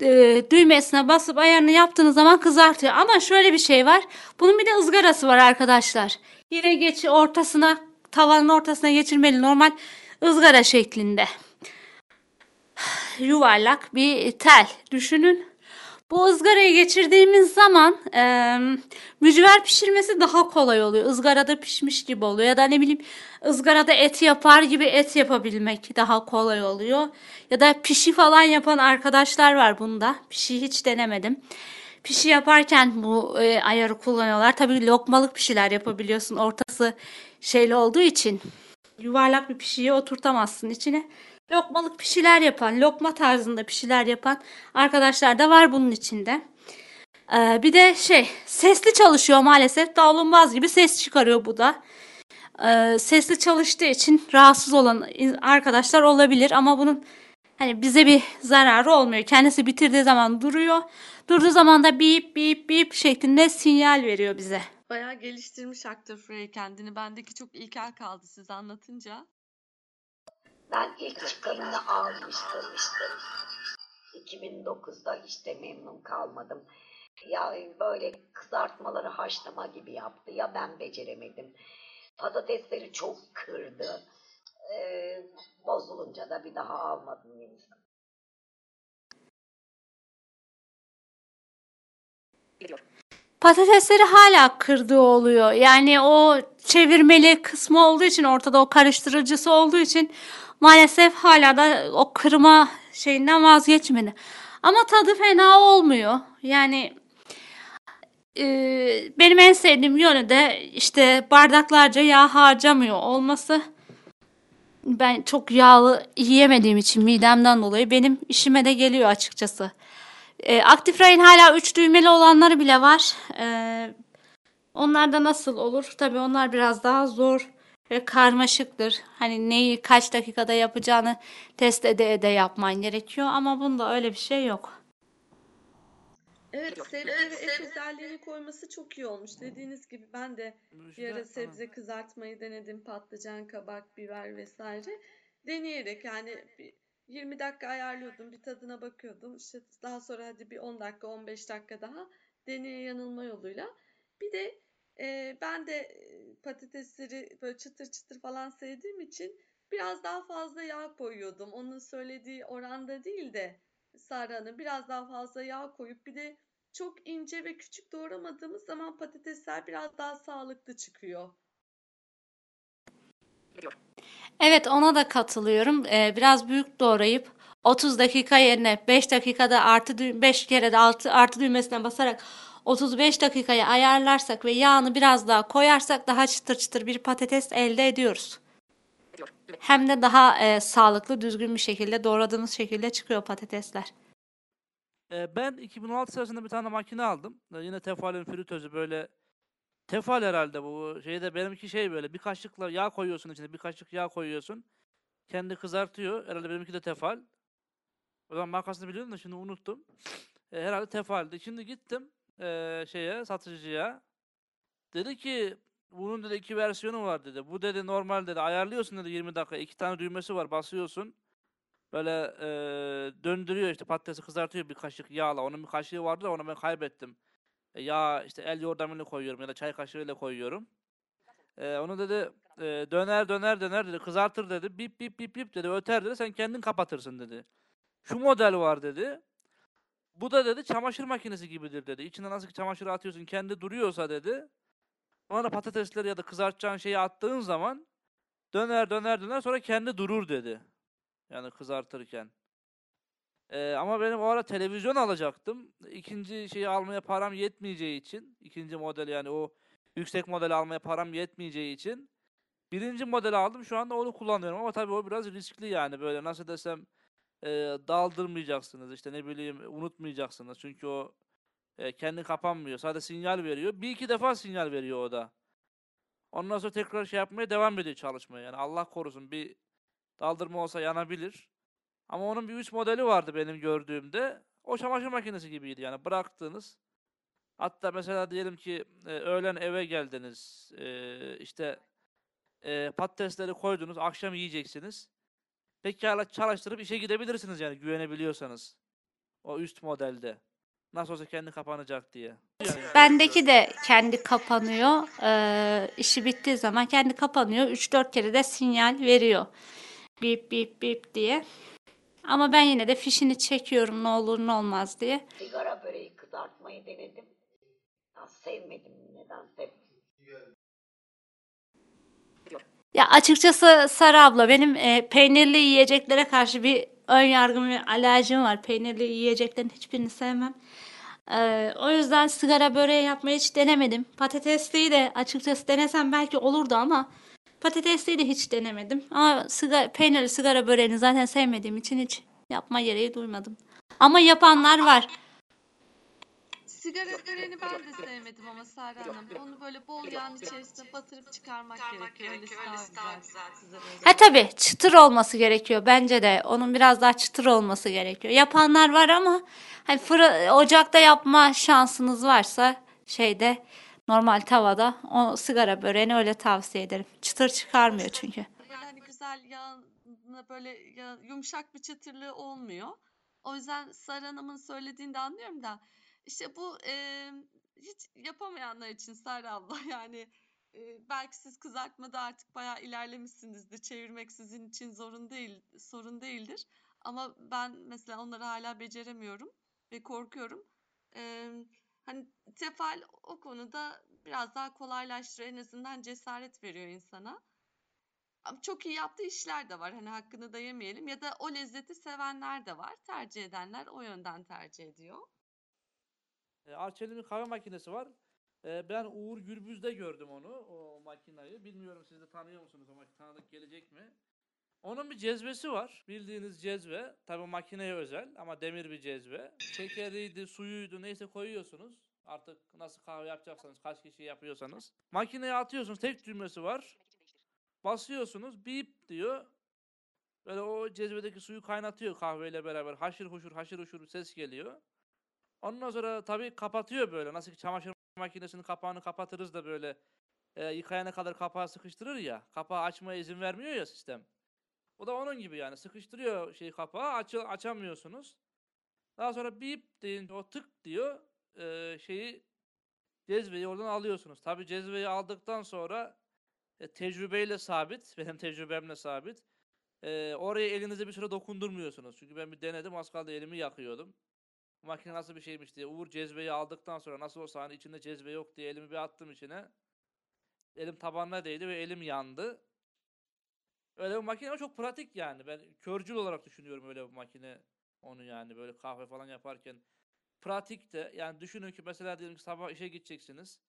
e, düğmesine basıp ayarını yaptığınız zaman kızartıyor. Ama şöyle bir şey var. Bunun bir de ızgarası var arkadaşlar. Yine geç ortasına tavanın ortasına geçirmeli normal ızgara şeklinde. Yuvarlak bir tel düşünün. Bu ızgaraya geçirdiğimiz zaman e, mücver pişirmesi daha kolay oluyor. Izgarada pişmiş gibi oluyor. Ya da ne bileyim ızgarada et yapar gibi et yapabilmek daha kolay oluyor. Ya da pişi falan yapan arkadaşlar var bunda. Pişi hiç denemedim. Pişi yaparken bu e, ayarı kullanıyorlar. Tabii lokmalık pişiler yapabiliyorsun. Ortası şeyli olduğu için yuvarlak bir pişiyi oturtamazsın içine. Lokmalık pişiler yapan, lokma tarzında pişiler yapan arkadaşlar da var bunun içinde. Ee, bir de şey sesli çalışıyor maalesef. Davlumbaz gibi ses çıkarıyor bu da. Ee, sesli çalıştığı için rahatsız olan arkadaşlar olabilir ama bunun hani bize bir zararı olmuyor. Kendisi bitirdiği zaman duruyor. Durduğu zaman da bip bip bip şeklinde sinyal veriyor bize. Bayağı geliştirmiş aktör Frey kendini. Bendeki çok ilkel kaldı siz anlatınca. Ben ilk çıkanını almıştım. 2009'da işte memnun kalmadım. Ya böyle kızartmaları haşlama gibi yaptı ya ben beceremedim. Patatesleri çok kırdı. Ee, bozulunca da bir daha almadım yenisini. Patatesleri hala kırdığı oluyor. Yani o çevirmeli kısmı olduğu için ortada o karıştırıcısı olduğu için maalesef hala da o kırma şeyinden vazgeçmedi. Ama tadı fena olmuyor. Yani e, benim en sevdiğim yönü de işte bardaklarca yağ harcamıyor olması. Ben çok yağlı yiyemediğim için midemden dolayı benim işime de geliyor açıkçası. E, Active Rain hala 3 düğmeli olanları bile var. E, onlar da nasıl olur? Tabii onlar biraz daha zor ve karmaşıktır. Hani neyi kaç dakikada yapacağını test ede ede yapman gerekiyor ama bunda öyle bir şey yok. Evet sebze ve et özelliğini koyması çok iyi olmuş. Dediğiniz gibi ben de bir ara sebze kızartmayı denedim. Patlıcan, kabak, biber vesaire. Deneyerek yani bir 20 dakika ayarlıyordum. Bir tadına bakıyordum. İşte daha sonra hadi bir 10 dakika 15 dakika daha deneye yanılma yoluyla. Bir de e, ben de patatesleri böyle çıtır çıtır falan sevdiğim için biraz daha fazla yağ koyuyordum. Onun söylediği oranda değil de Sara'nın biraz daha fazla yağ koyup bir de çok ince ve küçük doğramadığımız zaman patatesler biraz daha sağlıklı çıkıyor. Evet ona da katılıyorum. Ee, biraz büyük doğrayıp 30 dakika yerine 5 dakikada artı 5 kere de altı, artı düğmesine basarak 35 dakikaya ayarlarsak ve yağını biraz daha koyarsak daha çıtır çıtır bir patates elde ediyoruz. Hem de daha e, sağlıklı, düzgün bir şekilde doğradığımız şekilde çıkıyor patatesler. Ee, ben 2016 senesinde bir tane makine aldım. Ee, yine Tefal'in fritözü böyle Tefal herhalde bu şeyde benimki şey böyle bir kaşıkla yağ koyuyorsun içine bir kaşık yağ koyuyorsun. Kendi kızartıyor. Herhalde benimki de Tefal. O zaman markasını biliyordum da şimdi unuttum. Ee, herhalde Tefal'di. Şimdi gittim ee, şeye satıcıya. Dedi ki bunun dedi iki versiyonu var dedi. Bu dedi normal dedi ayarlıyorsun dedi 20 dakika. iki tane düğmesi var basıyorsun. Böyle e, döndürüyor işte patatesi kızartıyor bir kaşık yağla. Onun bir kaşığı vardı da onu ben kaybettim. E, yağ işte el yordamıyla koyuyorum ya da çay kaşığıyla koyuyorum. E, onu dedi e, döner döner döner dedi kızartır dedi. Bip bip bip bip dedi öter dedi sen kendin kapatırsın dedi. Şu model var dedi. Bu da dedi çamaşır makinesi gibidir dedi. İçine nasıl ki çamaşırı atıyorsun kendi duruyorsa dedi. Sonra patatesleri ya da kızartacağın şeyi attığın zaman döner döner döner sonra kendi durur dedi. Yani kızartırken. Ee, ama benim o ara televizyon alacaktım. İkinci şeyi almaya param yetmeyeceği için. ikinci model yani o yüksek modeli almaya param yetmeyeceği için. Birinci modeli aldım. Şu anda onu kullanıyorum ama tabii o biraz riskli yani. Böyle nasıl desem e, daldırmayacaksınız. işte ne bileyim unutmayacaksınız. Çünkü o e, kendi kapanmıyor. Sadece sinyal veriyor. Bir iki defa sinyal veriyor o da. Ondan sonra tekrar şey yapmaya devam ediyor çalışmaya. Yani Allah korusun bir daldırma olsa yanabilir. Ama onun bir üst modeli vardı benim gördüğümde. O çamaşır makinesi gibiydi yani bıraktığınız. Hatta mesela diyelim ki e, öğlen eve geldiniz. E, işte e, patatesleri koydunuz. Akşam yiyeceksiniz. Pekala çalıştırıp işe gidebilirsiniz yani güvenebiliyorsanız. O üst modelde. Nasıl olsa kendi kapanacak diye. Yani Bendeki de kendi kapanıyor. Ee, işi bittiği zaman kendi kapanıyor. 3-4 kere de sinyal veriyor. Bip bip bip diye. Ama ben yine de fişini çekiyorum ne olur ne olmaz diye. Sigara böreği kızartmayı denedim. Ya sevmedim nedense. Ya açıkçası Sara abla benim e, peynirli yiyeceklere karşı bir ön yargım ve alerjim var. Peynirli yiyeceklerin hiçbirini sevmem. Ee, o yüzden sigara böreği yapmayı hiç denemedim. Patatesliyi de açıkçası denesem belki olurdu ama patatesliyi de hiç denemedim. Ama sigara, peynirli sigara böreğini zaten sevmediğim için hiç yapma gereği duymadım. Ama yapanlar var. Sigara böreğini ben de sevmedim ama Sara Hanım. Onu böyle bol yağın içerisine batırıp çıkarmak gerekiyor. Öylesi daha güzel. Size Ha tabii çıtır olması gerekiyor bence de. Onun biraz daha çıtır olması gerekiyor. Yapanlar var ama hani fırın, ocakta yapma şansınız varsa şeyde normal tavada o sigara böreğini öyle tavsiye ederim. Çıtır çıkarmıyor çünkü. Böyle hani güzel yağına böyle ya- yumuşak bir çıtırlığı olmuyor. O yüzden Sara Hanım'ın söylediğini de anlıyorum da işte bu e, hiç yapamayanlar için Sara abla *laughs* yani e, belki siz kızartmada artık bayağı ilerlemişsinizdir. Çevirmek sizin için zorun değil, sorun değildir. Ama ben mesela onları hala beceremiyorum ve korkuyorum. E, hani tefal o konuda biraz daha kolaylaştırıyor. En azından cesaret veriyor insana. Çok iyi yaptığı işler de var. Hani hakkını da yemeyelim. Ya da o lezzeti sevenler de var. Tercih edenler o yönden tercih ediyor. E, Arçelik'in kahve makinesi var. E, ben Uğur Gürbüz'de gördüm onu, o makinayı. Bilmiyorum siz de tanıyor musunuz o makine tanıdık gelecek mi? Onun bir cezvesi var. Bildiğiniz cezve. Tabii makineye özel ama demir bir cezve. Şekeriydi, suyuydu neyse koyuyorsunuz. Artık nasıl kahve yapacaksanız, kaç kişi yapıyorsanız. Makineye atıyorsunuz. Tek düğmesi var. Basıyorsunuz. Bip diyor. Böyle o cezvedeki suyu kaynatıyor kahveyle beraber. Haşır huşur haşır huşur bir ses geliyor. Ondan sonra tabii kapatıyor böyle. Nasıl ki çamaşır makinesinin kapağını kapatırız da böyle e, yıkayana kadar kapağı sıkıştırır ya. Kapağı açmaya izin vermiyor ya sistem. O da onun gibi yani. Sıkıştırıyor şey kapağı. Aç, açamıyorsunuz. Daha sonra bip deyince o tık diyor. e, şeyi cezveyi oradan alıyorsunuz. Tabii cezveyi aldıktan sonra e, tecrübeyle sabit. *laughs* Benim tecrübemle sabit. e, oraya elinizi bir süre dokundurmuyorsunuz. Çünkü ben bir denedim. Az kaldı elimi yakıyordum. Makine nasıl bir şeymiş diye. Uğur cezveyi aldıktan sonra nasıl olsa hani içinde cezve yok diye elimi bir attım içine. Elim tabanına değdi ve elim yandı. Öyle bir makine ama çok pratik yani. Ben körcül olarak düşünüyorum öyle bir makine. Onu yani böyle kahve falan yaparken. Pratik de yani düşünün ki mesela diyelim ki sabah işe gideceksiniz.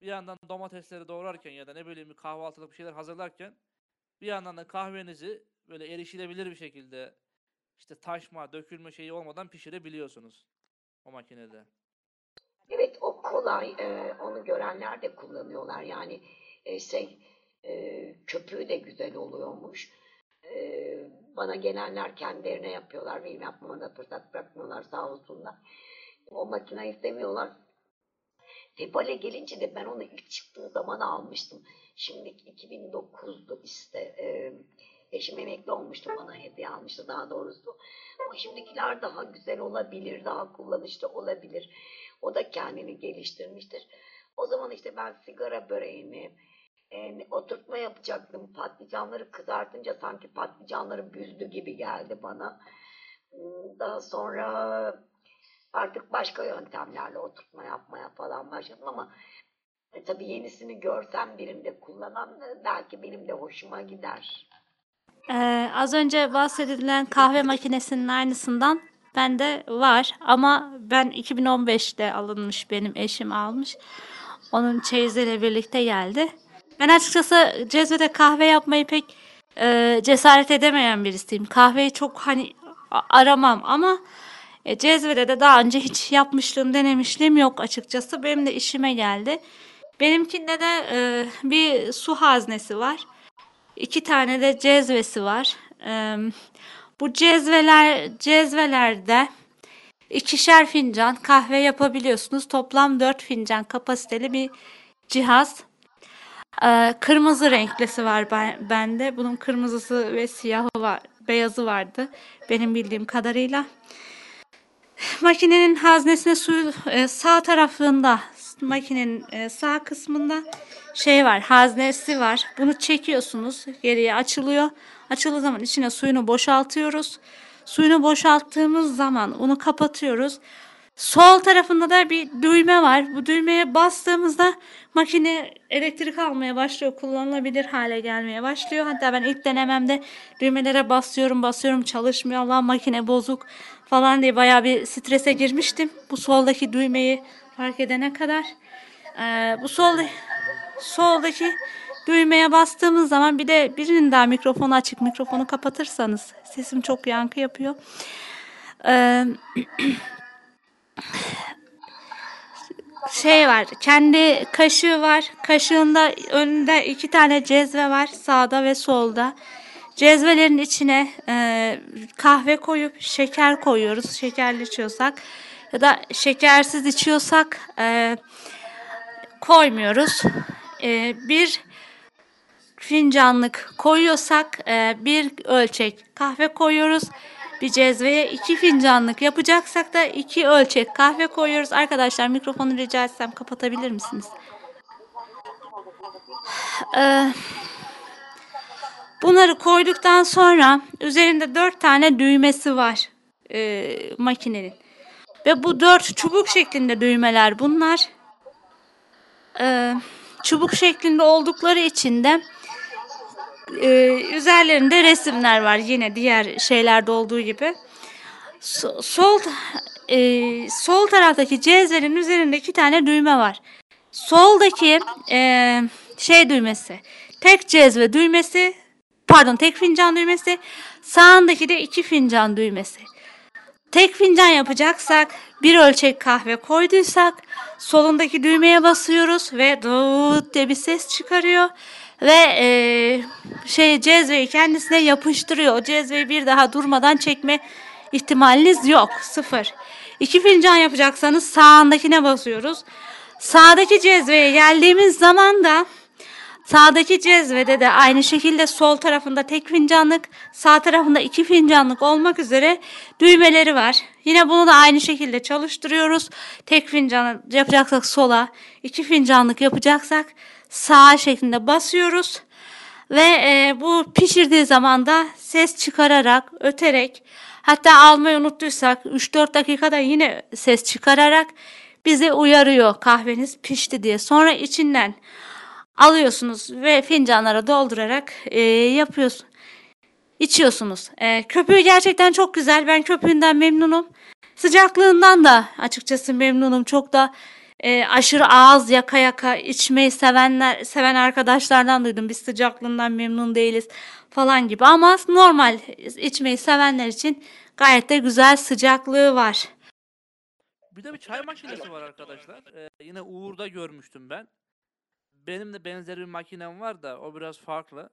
Bir yandan domatesleri doğrarken ya da ne bileyim bir kahvaltılık bir şeyler hazırlarken bir yandan da kahvenizi böyle erişilebilir bir şekilde işte taşma, dökülme şeyi olmadan pişirebiliyorsunuz o makinede. Evet o kolay. e, onu görenler de kullanıyorlar. Yani e, şey e, köpüğü de güzel oluyormuş. E, bana gelenler kendilerine yapıyorlar. Benim yapmama da fırsat bırakmıyorlar sağ olsunlar. O makineyi istemiyorlar. Tefale gelince de ben onu ilk çıktığı zaman almıştım. Şimdi 2009'du işte. E, eşim emekli olmuştu bana hediye almıştı daha doğrusu. Ama şimdikiler daha güzel olabilir, daha kullanışlı olabilir. O da kendini geliştirmiştir. O zaman işte ben sigara böreğini, e, oturtma yapacaktım. Patlıcanları kızartınca sanki patlıcanları büzdü gibi geldi bana. Daha sonra artık başka yöntemlerle oturtma yapmaya falan başladım ama e, tabii yenisini görsem birinde kullanan e, belki benim de hoşuma gider. Ee, az önce bahsedilen kahve makinesinin aynısından bende var ama ben 2015'te alınmış benim eşim almış. Onun çeyiziyle birlikte geldi. Ben açıkçası cezvede kahve yapmayı pek e, cesaret edemeyen birisiyim. Kahveyi çok hani aramam ama e, cezvede de daha önce hiç yapmışlığım, denemişliğim yok açıkçası. Benim de işime geldi. Benimkinde de e, bir su haznesi var. İki tane de cezvesi var. Bu cezveler cezvelerde ikişer fincan kahve yapabiliyorsunuz. Toplam dört fincan kapasiteli bir cihaz. Ee, kırmızı renklisi var ben, bende. Bunun kırmızısı ve siyahı var, beyazı vardı. Benim bildiğim kadarıyla. makinenin haznesine suyu e, sağ tarafında makinenin e, sağ kısmında şey var haznesi var. Bunu çekiyorsunuz geriye açılıyor. Açıldığı zaman içine suyunu boşaltıyoruz. Suyunu boşalttığımız zaman onu kapatıyoruz. Sol tarafında da bir düğme var. Bu düğmeye bastığımızda makine elektrik almaya başlıyor. Kullanılabilir hale gelmeye başlıyor. Hatta ben ilk denememde düğmelere basıyorum basıyorum çalışmıyor. Allah makine bozuk falan diye bayağı bir strese girmiştim. Bu soldaki düğmeyi fark edene kadar. Ee, bu sol soldaki düğmeye bastığımız zaman bir de birinin daha mikrofonu açık mikrofonu kapatırsanız sesim çok yankı yapıyor. Ee, şey var. Kendi kaşığı var. Kaşığında önünde iki tane cezve var. Sağda ve solda. Cezvelerin içine e, kahve koyup şeker koyuyoruz. Şekerli içiyorsak ya da şekersiz içiyorsak e, koymuyoruz. E, bir fincanlık koyuyorsak e, bir ölçek kahve koyuyoruz. Bir cezveye iki fincanlık yapacaksak da iki ölçek kahve koyuyoruz. Arkadaşlar mikrofonu rica etsem kapatabilir misiniz? Ee, bunları koyduktan sonra üzerinde dört tane düğmesi var e, makinenin. Ve bu dört çubuk şeklinde düğmeler bunlar. Ee, çubuk şeklinde oldukları için de e, üzerlerinde resimler var yine diğer şeylerde olduğu gibi. So- sol e, sol taraftaki cezvenin üzerinde iki tane düğme var. Soldaki e, şey düğmesi, tek cezve düğmesi, pardon tek fincan düğmesi, sağındaki de iki fincan düğmesi. Tek fincan yapacaksak bir ölçek kahve koyduysak solundaki düğmeye basıyoruz ve dıt diye bir ses çıkarıyor ve e, şey cezveyi kendisine yapıştırıyor. O cezveyi bir daha durmadan çekme ihtimaliniz yok. Sıfır. İki fincan yapacaksanız sağındakine basıyoruz. Sağdaki cezveye geldiğimiz zaman da Sağdaki cezvede de aynı şekilde sol tarafında tek fincanlık, sağ tarafında iki fincanlık olmak üzere düğmeleri var. Yine bunu da aynı şekilde çalıştırıyoruz. Tek fincan yapacaksak sola, iki fincanlık yapacaksak sağa şeklinde basıyoruz. Ve e, bu pişirdiği zaman da ses çıkararak, öterek, hatta almayı unuttuysak 3-4 dakikada yine ses çıkararak bizi uyarıyor kahveniz pişti diye. Sonra içinden alıyorsunuz ve fincanlara doldurarak e, yapıyorsun. içiyorsunuz. E, köpüğü gerçekten çok güzel. Ben köpüğünden memnunum. Sıcaklığından da açıkçası memnunum. Çok da e, aşırı ağız yaka yaka içmeyi sevenler seven arkadaşlardan duydum. Biz sıcaklığından memnun değiliz falan gibi. Ama normal içmeyi sevenler için gayet de güzel sıcaklığı var. Bir de bir çay makinesi var arkadaşlar. Ee, yine Uğur'da görmüştüm ben. Benim de benzeri bir makinem var da o biraz farklı.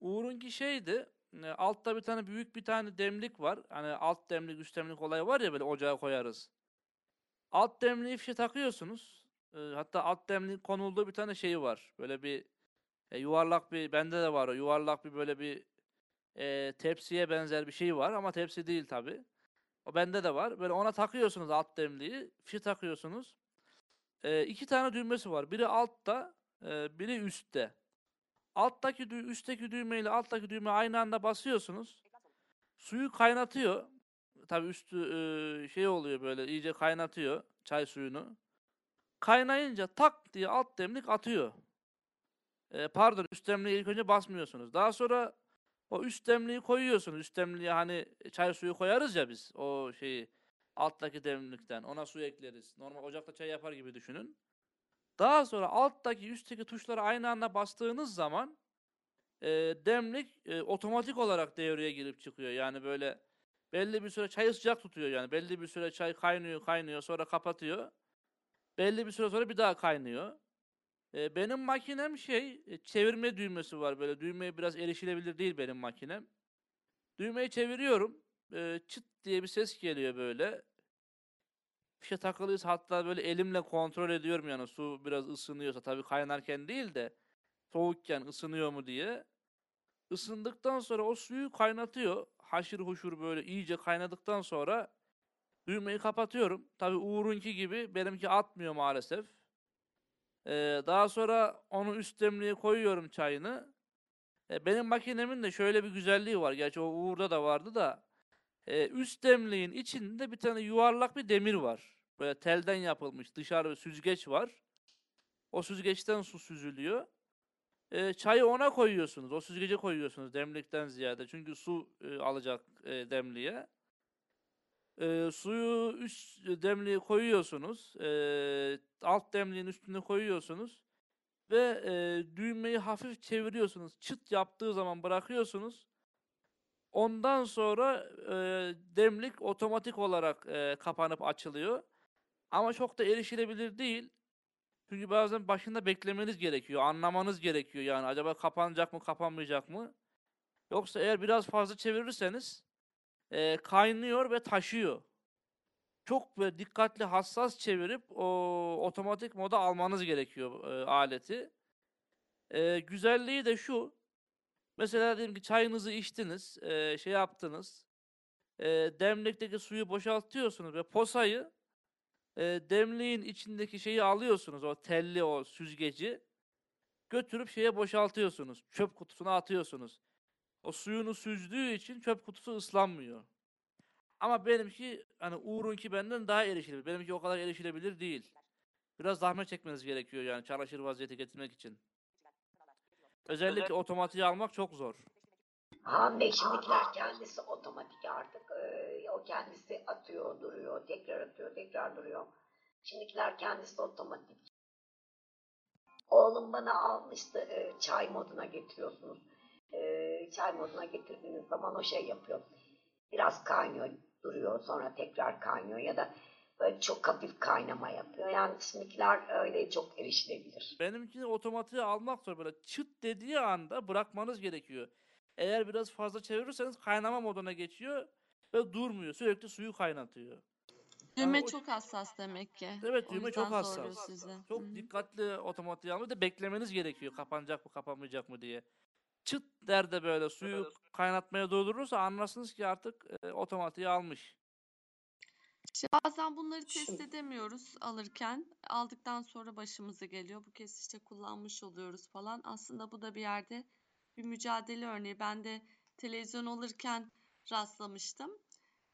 Uğur'unki şeydi. e, Altta bir tane büyük bir tane demlik var. Hani alt demlik üst demlik olayı var ya böyle ocağa koyarız. Alt demliği fişe takıyorsunuz. E, hatta alt demliğin konulduğu bir tane şeyi var. Böyle bir e, yuvarlak bir bende de var o yuvarlak bir böyle bir e, tepsiye benzer bir şey var ama tepsi değil tabi. O bende de var. Böyle ona takıyorsunuz alt demliği. Fişe takıyorsunuz. E, iki tane düğmesi var. Biri altta, biri üstte. Alttaki dü- üstteki düğmeyle alttaki düğme aynı anda basıyorsunuz. Suyu kaynatıyor. Tabi üstü e, şey oluyor böyle iyice kaynatıyor çay suyunu. Kaynayınca tak diye alt demlik atıyor. E, pardon üst demliğe ilk önce basmıyorsunuz. Daha sonra o üst demliği koyuyorsunuz. Üst demliğe hani çay suyu koyarız ya biz o şeyi alttaki demlikten. Ona su ekleriz. Normal ocakta çay yapar gibi düşünün. Daha sonra alttaki üstteki tuşlara aynı anda bastığınız zaman e, demlik e, otomatik olarak devreye girip çıkıyor. Yani böyle belli bir süre çayı sıcak tutuyor yani. Belli bir süre çay kaynıyor kaynıyor sonra kapatıyor. Belli bir süre sonra bir daha kaynıyor. E, benim makinem şey e, çevirme düğmesi var böyle. Düğmeye biraz erişilebilir değil benim makinem. Düğmeyi çeviriyorum. E, çıt diye bir ses geliyor böyle. Fişe takılıysa hatta böyle elimle kontrol ediyorum yani su biraz ısınıyorsa tabii kaynarken değil de soğukken ısınıyor mu diye. Isındıktan sonra o suyu kaynatıyor. Haşır huşur böyle iyice kaynadıktan sonra Düğmeyi kapatıyorum. Tabii Uğur'unki gibi benimki atmıyor maalesef. Ee, daha sonra onu üst demliğe koyuyorum çayını. E, benim makinemin de şöyle bir güzelliği var. Gerçi o Uğur'da da vardı da. Üst demliğin içinde bir tane yuvarlak bir demir var. Böyle telden yapılmış dışarı bir süzgeç var. O süzgeçten su süzülüyor. E, çayı ona koyuyorsunuz. O süzgece koyuyorsunuz demlikten ziyade. Çünkü su e, alacak e, demliğe. E, suyu üst demliğe koyuyorsunuz. E, alt demliğin üstüne koyuyorsunuz. Ve e, düğmeyi hafif çeviriyorsunuz. Çıt yaptığı zaman bırakıyorsunuz. Ondan sonra e, demlik otomatik olarak e, kapanıp açılıyor. Ama çok da erişilebilir değil. Çünkü bazen başında beklemeniz gerekiyor. Anlamanız gerekiyor yani. Acaba kapanacak mı kapanmayacak mı? Yoksa eğer biraz fazla çevirirseniz e, kaynıyor ve taşıyor. Çok böyle dikkatli hassas çevirip o otomatik moda almanız gerekiyor e, aleti. E, güzelliği de şu. Mesela diyelim ki çayınızı içtiniz, e, şey yaptınız. E, demlikteki suyu boşaltıyorsunuz ve posayı e, demliğin içindeki şeyi alıyorsunuz. O telli o süzgeci. Götürüp şeye boşaltıyorsunuz. Çöp kutusuna atıyorsunuz. O suyunu süzdüğü için çöp kutusu ıslanmıyor. Ama benimki hani Uğur'unki benden daha erişilebilir. Benimki o kadar erişilebilir değil. Biraz zahmet çekmeniz gerekiyor yani çalışır vaziyete getirmek için. Özellikle otomatiği almak çok zor. Ha şimdikiler kendisi otomatik artık. Ee, o kendisi atıyor, duruyor, tekrar atıyor, tekrar duruyor. Şimdikiler kendisi otomatik. Oğlum bana almıştı e, çay moduna getiriyorsunuz. E, çay moduna getirdiğiniz zaman o şey yapıyor. Biraz kaynıyor, duruyor, sonra tekrar kaynıyor ya da böyle çok hafif kaynama yapıyor. Yani şimdikiler öyle çok erişilebilir. Benimkini otomatiğe almak zor. Böyle çıt dediği anda bırakmanız gerekiyor. Eğer biraz fazla çevirirseniz kaynama moduna geçiyor ve durmuyor. Sürekli suyu kaynatıyor. Düğme o- çok hassas demek ki. Evet düğme çok hassas. sizi. Çok Hı hı. dikkatli otomatiğe almayı da beklemeniz gerekiyor. Kapanacak mı kapanmayacak mı diye. Çıt der de böyle suyu kaynatmaya doldurursa anlarsınız ki artık e, otomatiğe almış. İşte bazen bunları test Şimdi- edemiyoruz alırken. Aldıktan sonra başımıza geliyor. Bu kez işte kullanmış oluyoruz falan. Aslında bu da bir yerde bir mücadele örneği. Ben de televizyon alırken rastlamıştım.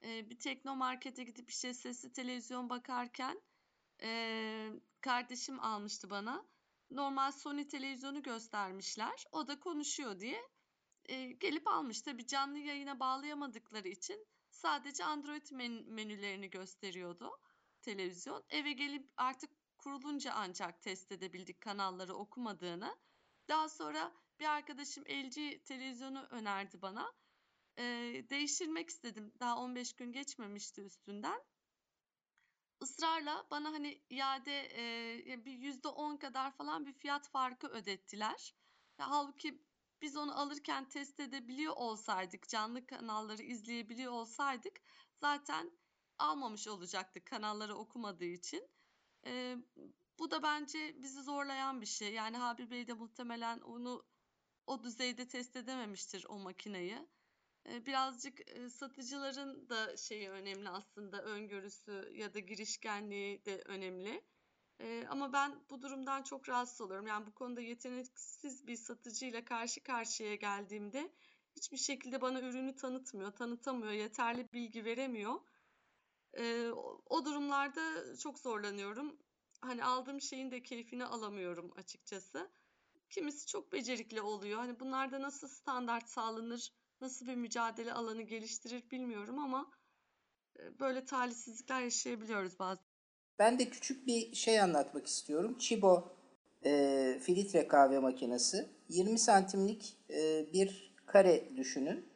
Ee, bir teknomarkete gidip işte sesli televizyon bakarken ee, kardeşim almıştı bana. Normal Sony televizyonu göstermişler. O da konuşuyor diye ee, gelip almış. Tabii canlı yayına bağlayamadıkları için sadece Android men- menülerini gösteriyordu televizyon. Eve gelip artık kurulunca ancak test edebildik kanalları okumadığını. Daha sonra bir arkadaşım LG televizyonu önerdi bana. Ee, değiştirmek istedim. Daha 15 gün geçmemişti üstünden. Israrla bana hani iade e, bir yüzde on kadar falan bir fiyat farkı ödettiler. Ya, halbuki biz onu alırken test edebiliyor olsaydık, canlı kanalları izleyebiliyor olsaydık zaten almamış olacaktık kanalları okumadığı için. Eee, bu da bence bizi zorlayan bir şey. Yani Habil Bey de muhtemelen onu o düzeyde test edememiştir o makineyi. Birazcık satıcıların da şeyi önemli aslında öngörüsü ya da girişkenliği de önemli. Eee, ama ben bu durumdan çok rahatsız oluyorum. Yani bu konuda yeteneksiz bir satıcıyla karşı karşıya geldiğimde hiçbir şekilde bana ürünü tanıtmıyor, tanıtamıyor, yeterli bilgi veremiyor. Eee, o, o durumlarda çok zorlanıyorum. Hani aldığım şeyin de keyfini alamıyorum açıkçası. Kimisi çok becerikli oluyor. Hani bunlarda nasıl standart sağlanır, nasıl bir mücadele alanı geliştirir bilmiyorum ama e, böyle talihsizlikler yaşayabiliyoruz bazen. Ben de küçük bir şey anlatmak istiyorum. Chibo e, filtre kahve makinesi. 20 santimlik e, bir kare düşünün.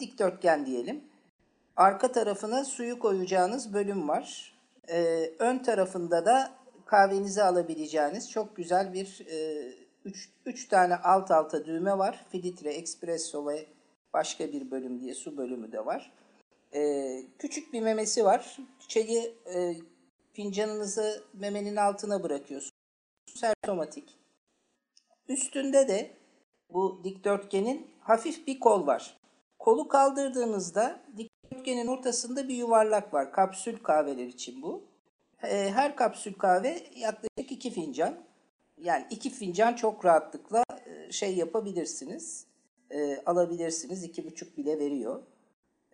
Dikdörtgen diyelim. Arka tarafına suyu koyacağınız bölüm var. E, ön tarafında da kahvenizi alabileceğiniz çok güzel bir 3 tane alt alta düğme var. Filtre, espresso ve başka bir bölüm diye su bölümü de var. E, küçük bir memesi var. Çayı e, fincanınızı memenin altına bırakıyorsunuz. Otomatik. Üstünde de bu dikdörtgenin hafif bir kol var. Kolu kaldırdığınızda dikdörtgen dikdörtgenin ortasında bir yuvarlak var. Kapsül kahveler için bu. Ee, Her kapsül kahve yaklaşık iki fincan. Yani iki fincan çok rahatlıkla e, şey yapabilirsiniz. E, alabilirsiniz. iki buçuk bile veriyor.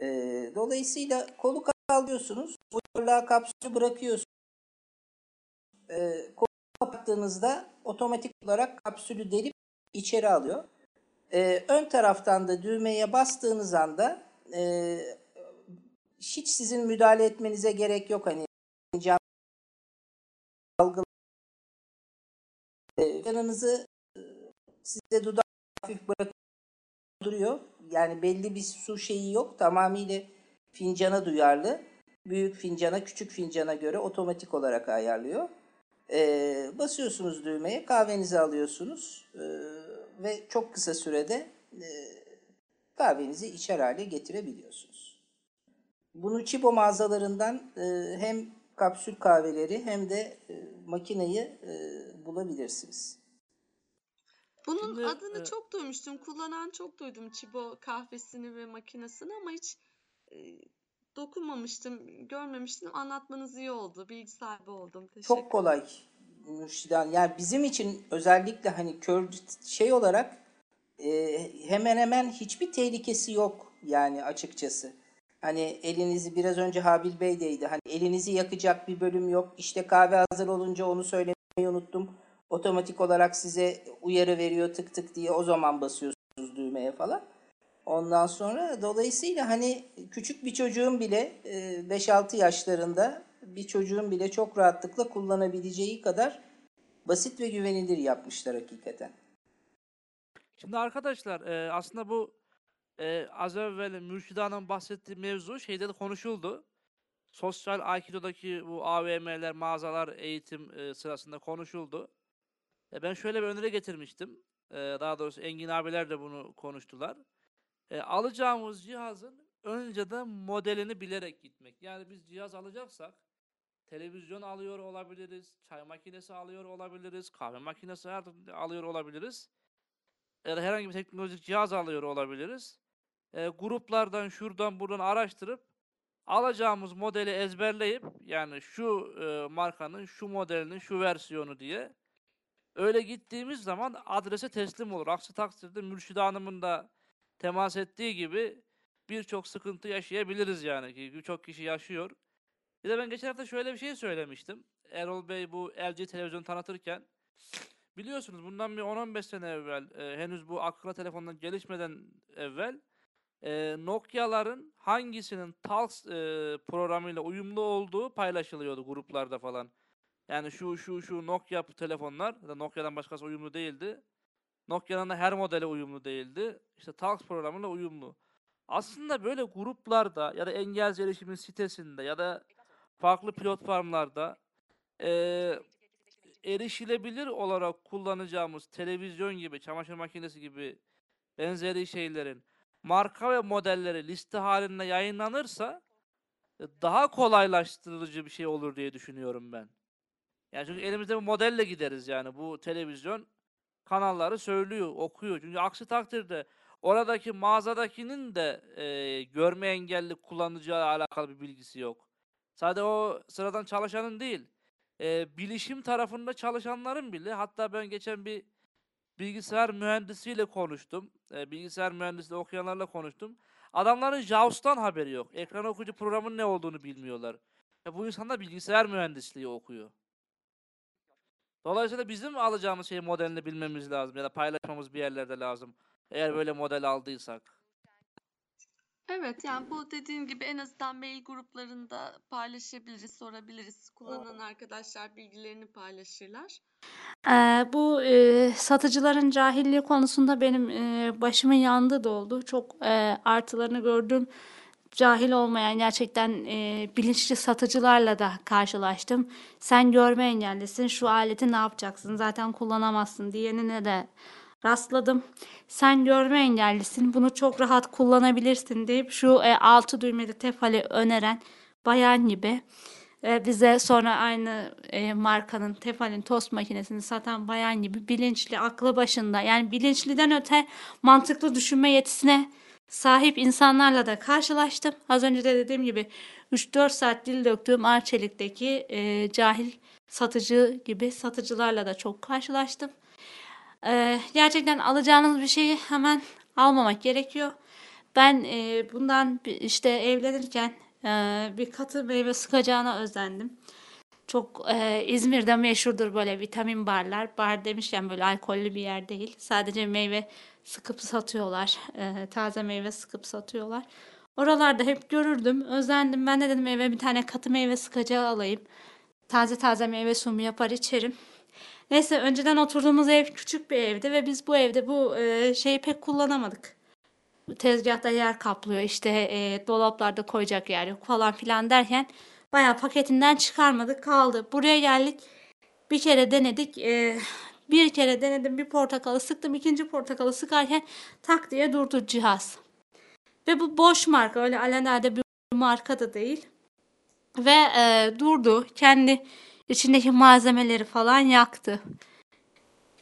E, dolayısıyla kolu kaldırıyorsunuz. Bu yuvarlağa kapsülü bırakıyorsunuz. E, kapattığınızda otomatik olarak kapsülü delip içeri alıyor. E, ön taraftan da düğmeye bastığınız anda e, hiç sizin müdahale etmenize gerek yok. Hani fincan algı e, canınızı e, size dudak hafif bırakıp duruyor. Yani belli bir su şeyi yok. Tamamıyla fincana duyarlı. Büyük fincana, küçük fincana göre otomatik olarak ayarlıyor. E, basıyorsunuz düğmeye, kahvenizi alıyorsunuz e, ve çok kısa sürede e, kahvenizi içer hale getirebiliyorsunuz. Bunu Çibo mağazalarından e, hem kapsül kahveleri hem de e, makineyi e, bulabilirsiniz. Bunun Şimdi, adını e, çok duymuştum. Kullanan çok duydum Çibo kahvesini ve makinesini ama hiç e, dokunmamıştım, görmemiştim. Anlatmanız iyi oldu. Bilgi sahibi oldum. Teşekkür Çok kolay Müşidan. Yani bizim için özellikle hani kör şey olarak e, hemen hemen hiçbir tehlikesi yok yani açıkçası. Hani elinizi biraz önce Habil Bey'deydi. Hani elinizi yakacak bir bölüm yok. İşte kahve hazır olunca onu söylemeyi unuttum. Otomatik olarak size uyarı veriyor tık tık diye o zaman basıyorsunuz düğmeye falan. Ondan sonra dolayısıyla hani küçük bir çocuğun bile e, 5-6 yaşlarında bir çocuğun bile çok rahatlıkla kullanabileceği kadar basit ve güvenilir yapmışlar hakikaten. Şimdi arkadaşlar e, aslında bu e, az evvel Mürşide Hanım bahsettiği mevzu şeyde de konuşuldu. Sosyal Aikido'daki bu AVM'ler, mağazalar eğitim e, sırasında konuşuldu. E, ben şöyle bir öneri getirmiştim. E, daha doğrusu Engin abiler de bunu konuştular. E, alacağımız cihazın önceden modelini bilerek gitmek. Yani biz cihaz alacaksak televizyon alıyor olabiliriz, çay makinesi alıyor olabiliriz, kahve makinesi alıyor olabiliriz. Ya da herhangi bir teknolojik cihaz alıyor olabiliriz. E, gruplardan şuradan buradan araştırıp alacağımız modeli ezberleyip yani şu e, markanın şu modelinin şu versiyonu diye öyle gittiğimiz zaman adrese teslim olur. Aksi takdirde Mürşide Hanım'ın da temas ettiği gibi birçok sıkıntı yaşayabiliriz yani ki birçok kişi yaşıyor. Bir de ben geçen hafta şöyle bir şey söylemiştim. Erol Bey bu LG televizyon tanıtırken biliyorsunuz bundan bir 10-15 sene evvel e, henüz bu akıllı telefondan gelişmeden evvel e, Nokia'ların hangisinin Talks e, programıyla uyumlu olduğu paylaşılıyordu gruplarda falan. Yani şu şu şu Nokia telefonlar da Nokia'dan başkası uyumlu değildi. Nokia'nın da her modele uyumlu değildi. İşte Talks programıyla uyumlu. Aslında böyle gruplarda ya da engel erişimin sitesinde ya da farklı platformlarda eee erişilebilir olarak kullanacağımız televizyon gibi, çamaşır makinesi gibi benzeri şeylerin marka ve modelleri liste halinde yayınlanırsa e, daha kolaylaştırıcı bir şey olur diye düşünüyorum ben. Yani çünkü elimizde bir modelle gideriz yani bu televizyon kanalları söylüyor, okuyor. Çünkü aksi takdirde oradaki mağazadakinin de e, görme engelli kullanıcıya alakalı bir bilgisi yok. Sadece o sıradan çalışanın değil, e, bilişim tarafında çalışanların bile, hatta ben geçen bir bilgisayar mühendisiyle konuştum. E, bilgisayar mühendisliği okuyanlarla konuştum. Adamların JAWS'tan haberi yok. Ekran okuyucu programın ne olduğunu bilmiyorlar. E, bu insanlar bilgisayar mühendisliği okuyor. Dolayısıyla bizim alacağımız şey modelini bilmemiz lazım ya da paylaşmamız bir yerlerde lazım. Eğer böyle model aldıysak. Evet yani bu dediğin gibi en azından mail gruplarında paylaşabiliriz, sorabiliriz. Kullanan arkadaşlar bilgilerini paylaşırlar. Eee, bu, eee, satıcıların cahilliği konusunda benim, eee, başımın yandığı da oldu. Çok, eee, artılarını gördüm. Cahil olmayan gerçekten, eee, bilinçli satıcılarla da karşılaştım. "Sen görme engellisin, şu aleti ne yapacaksın, zaten kullanamazsın." diyenine de rastladım. "Sen görme engellisin, bunu çok rahat kullanabilirsin." deyip şu, eee, 6 düğmeli Tefal'i öneren bayan gibi, eee, bize sonra aynı, eee, markanın Tefal'in tost makinesini satan bayan gibi bilinçli, aklı başında yani bilinçliden öte mantıklı düşünme yetisine sahip insanlarla da karşılaştım. Az önce de dediğim gibi 3-4 saat dil döktüğüm Arçelik'teki e, cahil satıcı gibi satıcılarla da çok karşılaştım. E, gerçekten alacağınız bir şeyi hemen almamak gerekiyor. Ben e, bundan işte evlenirken e, bir katı meyve sıkacağına özendim. Çok e, İzmir'de meşhurdur böyle vitamin barlar. Bar demişken böyle alkollü bir yer değil. Sadece meyve sıkıp satıyorlar. E, taze meyve sıkıp satıyorlar. Oralarda hep görürdüm. Özendim. Ben de dedim eve bir tane katı meyve sıkacağı alayım. Taze taze meyve suyu yapar içerim. Neyse önceden oturduğumuz ev küçük bir evdi ve biz bu evde bu e, şeyi pek kullanamadık. Tezgahta yer kaplıyor işte e, dolaplarda koyacak yer yok falan filan derken bayağı paketinden çıkarmadık kaldı. Buraya geldik bir kere denedik e, bir kere denedim bir portakalı sıktım ikinci portakalı sıkarken tak diye durdu cihaz. Ve bu boş marka öyle alelade bir marka da değil. Ve e, durdu kendi içindeki malzemeleri falan yaktı.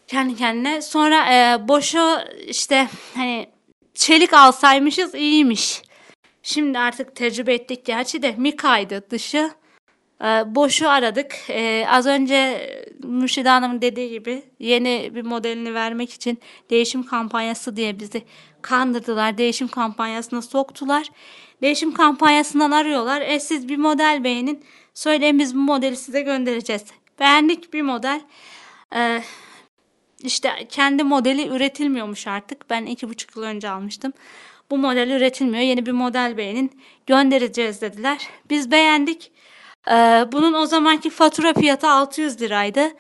Kendi kendine. Sonra e, boşu işte hani çelik alsaymışız iyiymiş. Şimdi artık tecrübe ettik gerçi de Mika'ydı dışı. E, boşu aradık. E, az önce Mürşide Hanım'ın dediği gibi yeni bir modelini vermek için değişim kampanyası diye bizi kandırdılar. Değişim kampanyasına soktular. Değişim kampanyasından arıyorlar. E siz bir model beğenin. Söyleyin biz bu modeli size göndereceğiz. Beğendik bir model. E, işte kendi modeli üretilmiyormuş artık. Ben iki buçuk yıl önce almıştım. Bu model üretilmiyor. Yeni bir model beğenin. Göndereceğiz dediler. Biz beğendik. Ee, bunun o zamanki fatura fiyatı 600 liraydı.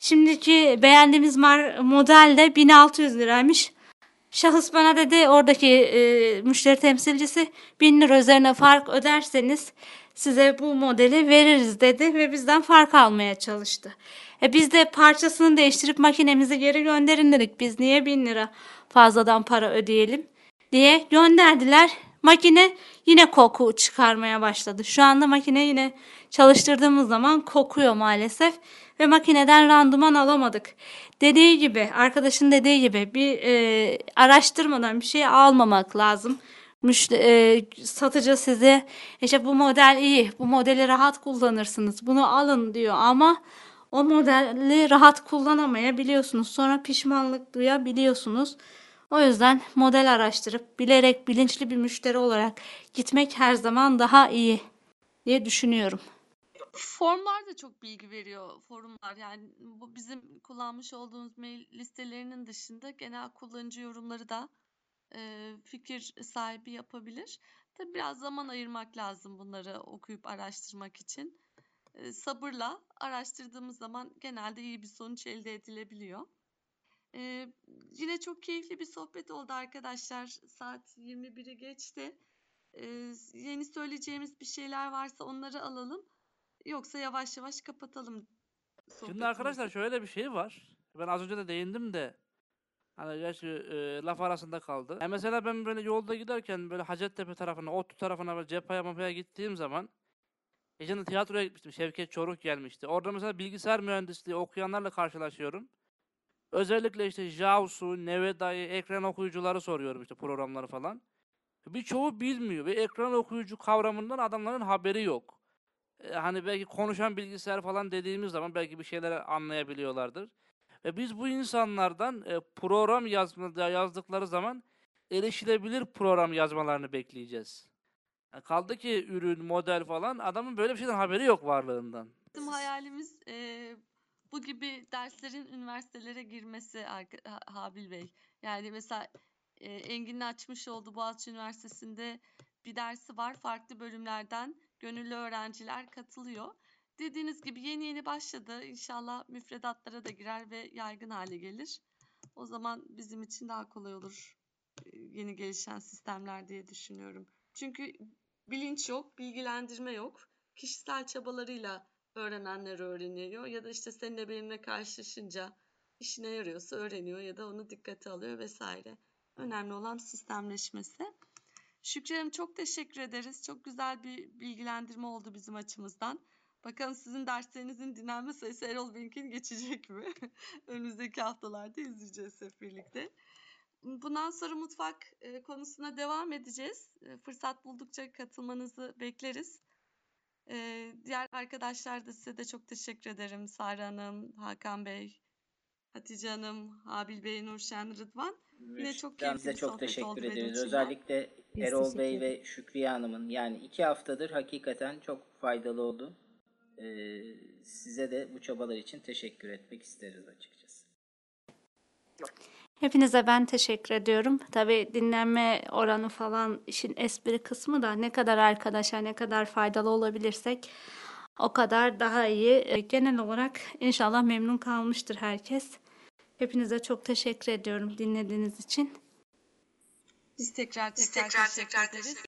Şimdiki beğendiğimiz model de 1600 liraymış. Şahıs bana dedi oradaki e, müşteri temsilcisi 1000 lira üzerine fark öderseniz size bu modeli veririz dedi ve bizden fark almaya çalıştı. E biz de parçasını değiştirip makinemizi geri gönderin dedik. Biz niye 1000 lira fazladan para ödeyelim diye gönderdiler. Makine yine koku çıkarmaya başladı. Şu anda makine yine çalıştırdığımız zaman kokuyor maalesef ve makineden randıman alamadık. Dediği gibi, arkadaşın dediği gibi bir e, araştırmadan bir şey almamak lazım. Müşte, e, satıcı size işte bu model iyi, bu modeli rahat kullanırsınız, bunu alın diyor ama o modeli rahat kullanamayabiliyorsunuz. Sonra pişmanlık duyabiliyorsunuz. O yüzden model araştırıp bilerek bilinçli bir müşteri olarak gitmek her zaman daha iyi diye düşünüyorum. Formlar da çok bilgi veriyor forumlar. Yani bu bizim kullanmış olduğumuz mail listelerinin dışında genel kullanıcı yorumları da e, fikir sahibi yapabilir. Tabii biraz zaman ayırmak lazım bunları okuyup araştırmak için. E, sabırla araştırdığımız zaman genelde iyi bir sonuç elde edilebiliyor. E, yine çok keyifli bir sohbet oldu arkadaşlar. Saat 21'i geçti. E, yeni söyleyeceğimiz bir şeyler varsa onları alalım. Yoksa yavaş yavaş kapatalım Şimdi arkadaşlar şöyle bir şey var. Ben az önce de değindim de hani gerçi e, laf arasında kaldı. Yani mesela ben böyle yolda giderken böyle Hacettepe tarafına, Ottu tarafına böyle cephaya mapaya gittiğim zaman de tiyatroya gitmiştim. Şevket Çoruk gelmişti. Orada mesela bilgisayar mühendisliği okuyanlarla karşılaşıyorum. Özellikle işte JAWS'u, Neveda'yı, ekran okuyucuları soruyorum işte programları falan. Birçoğu bilmiyor ve ekran okuyucu kavramından adamların haberi yok. E, hani belki konuşan bilgisayar falan dediğimiz zaman belki bir şeyler anlayabiliyorlardır. Ve biz bu insanlardan e, program yazma, yazdıkları zaman erişilebilir program yazmalarını bekleyeceğiz. Yani kaldı ki ürün, model falan adamın böyle bir şeyden haberi yok varlığından. Bizim hayalimiz eee, bu gibi derslerin üniversitelere girmesi Habil Bey. Yani mesela eee, Engin'in açmış olduğu Boğaziçi Üniversitesi'nde bir dersi var. Farklı bölümlerden gönüllü öğrenciler katılıyor. Dediğiniz gibi yeni yeni başladı. İnşallah müfredatlara da girer ve yaygın hale gelir. O zaman bizim için daha kolay olur eee, yeni gelişen sistemler diye düşünüyorum. Çünkü bilinç yok, bilgilendirme yok. Kişisel çabalarıyla öğrenenler öğreniyor ya da işte seninle benimle karşılaşınca işine yarıyorsa öğreniyor ya da onu dikkate alıyor vesaire. Önemli olan sistemleşmesi. Şükrü Hanım çok teşekkür ederiz. Çok güzel bir bilgilendirme oldu bizim açımızdan. Bakalım sizin derslerinizin dinlenme sayısı Erol Bink'in geçecek mi? *laughs* Önümüzdeki haftalarda izleyeceğiz hep birlikte. Bundan sonra mutfak e, konusuna devam edeceğiz. E, fırsat buldukça katılmanızı bekleriz. E, diğer arkadaşlar da size de çok teşekkür ederim. Sara Hanım, Hakan Bey, Hatice Hanım, Habil Bey, Nurşen, Rıdvan. Yine çok keyifli bir çok teşekkür de. Özellikle Biz Erol Bey ve Şükriye Hanım'ın yani iki haftadır hakikaten çok faydalı oldu. Ee, size de bu çabalar için teşekkür etmek isteriz açıkçası. Hepinize ben teşekkür ediyorum. Tabii dinlenme oranı falan işin espri kısmı da ne kadar arkadaşa ne kadar faydalı olabilirsek o kadar daha iyi. E, Genel olarak inşallah memnun kalmıştır herkes. Hepinize çok teşekkür ediyorum dinlediğiniz için. Biz tekrar Biz tekrar, tekrar teşekkür tekrar ederiz.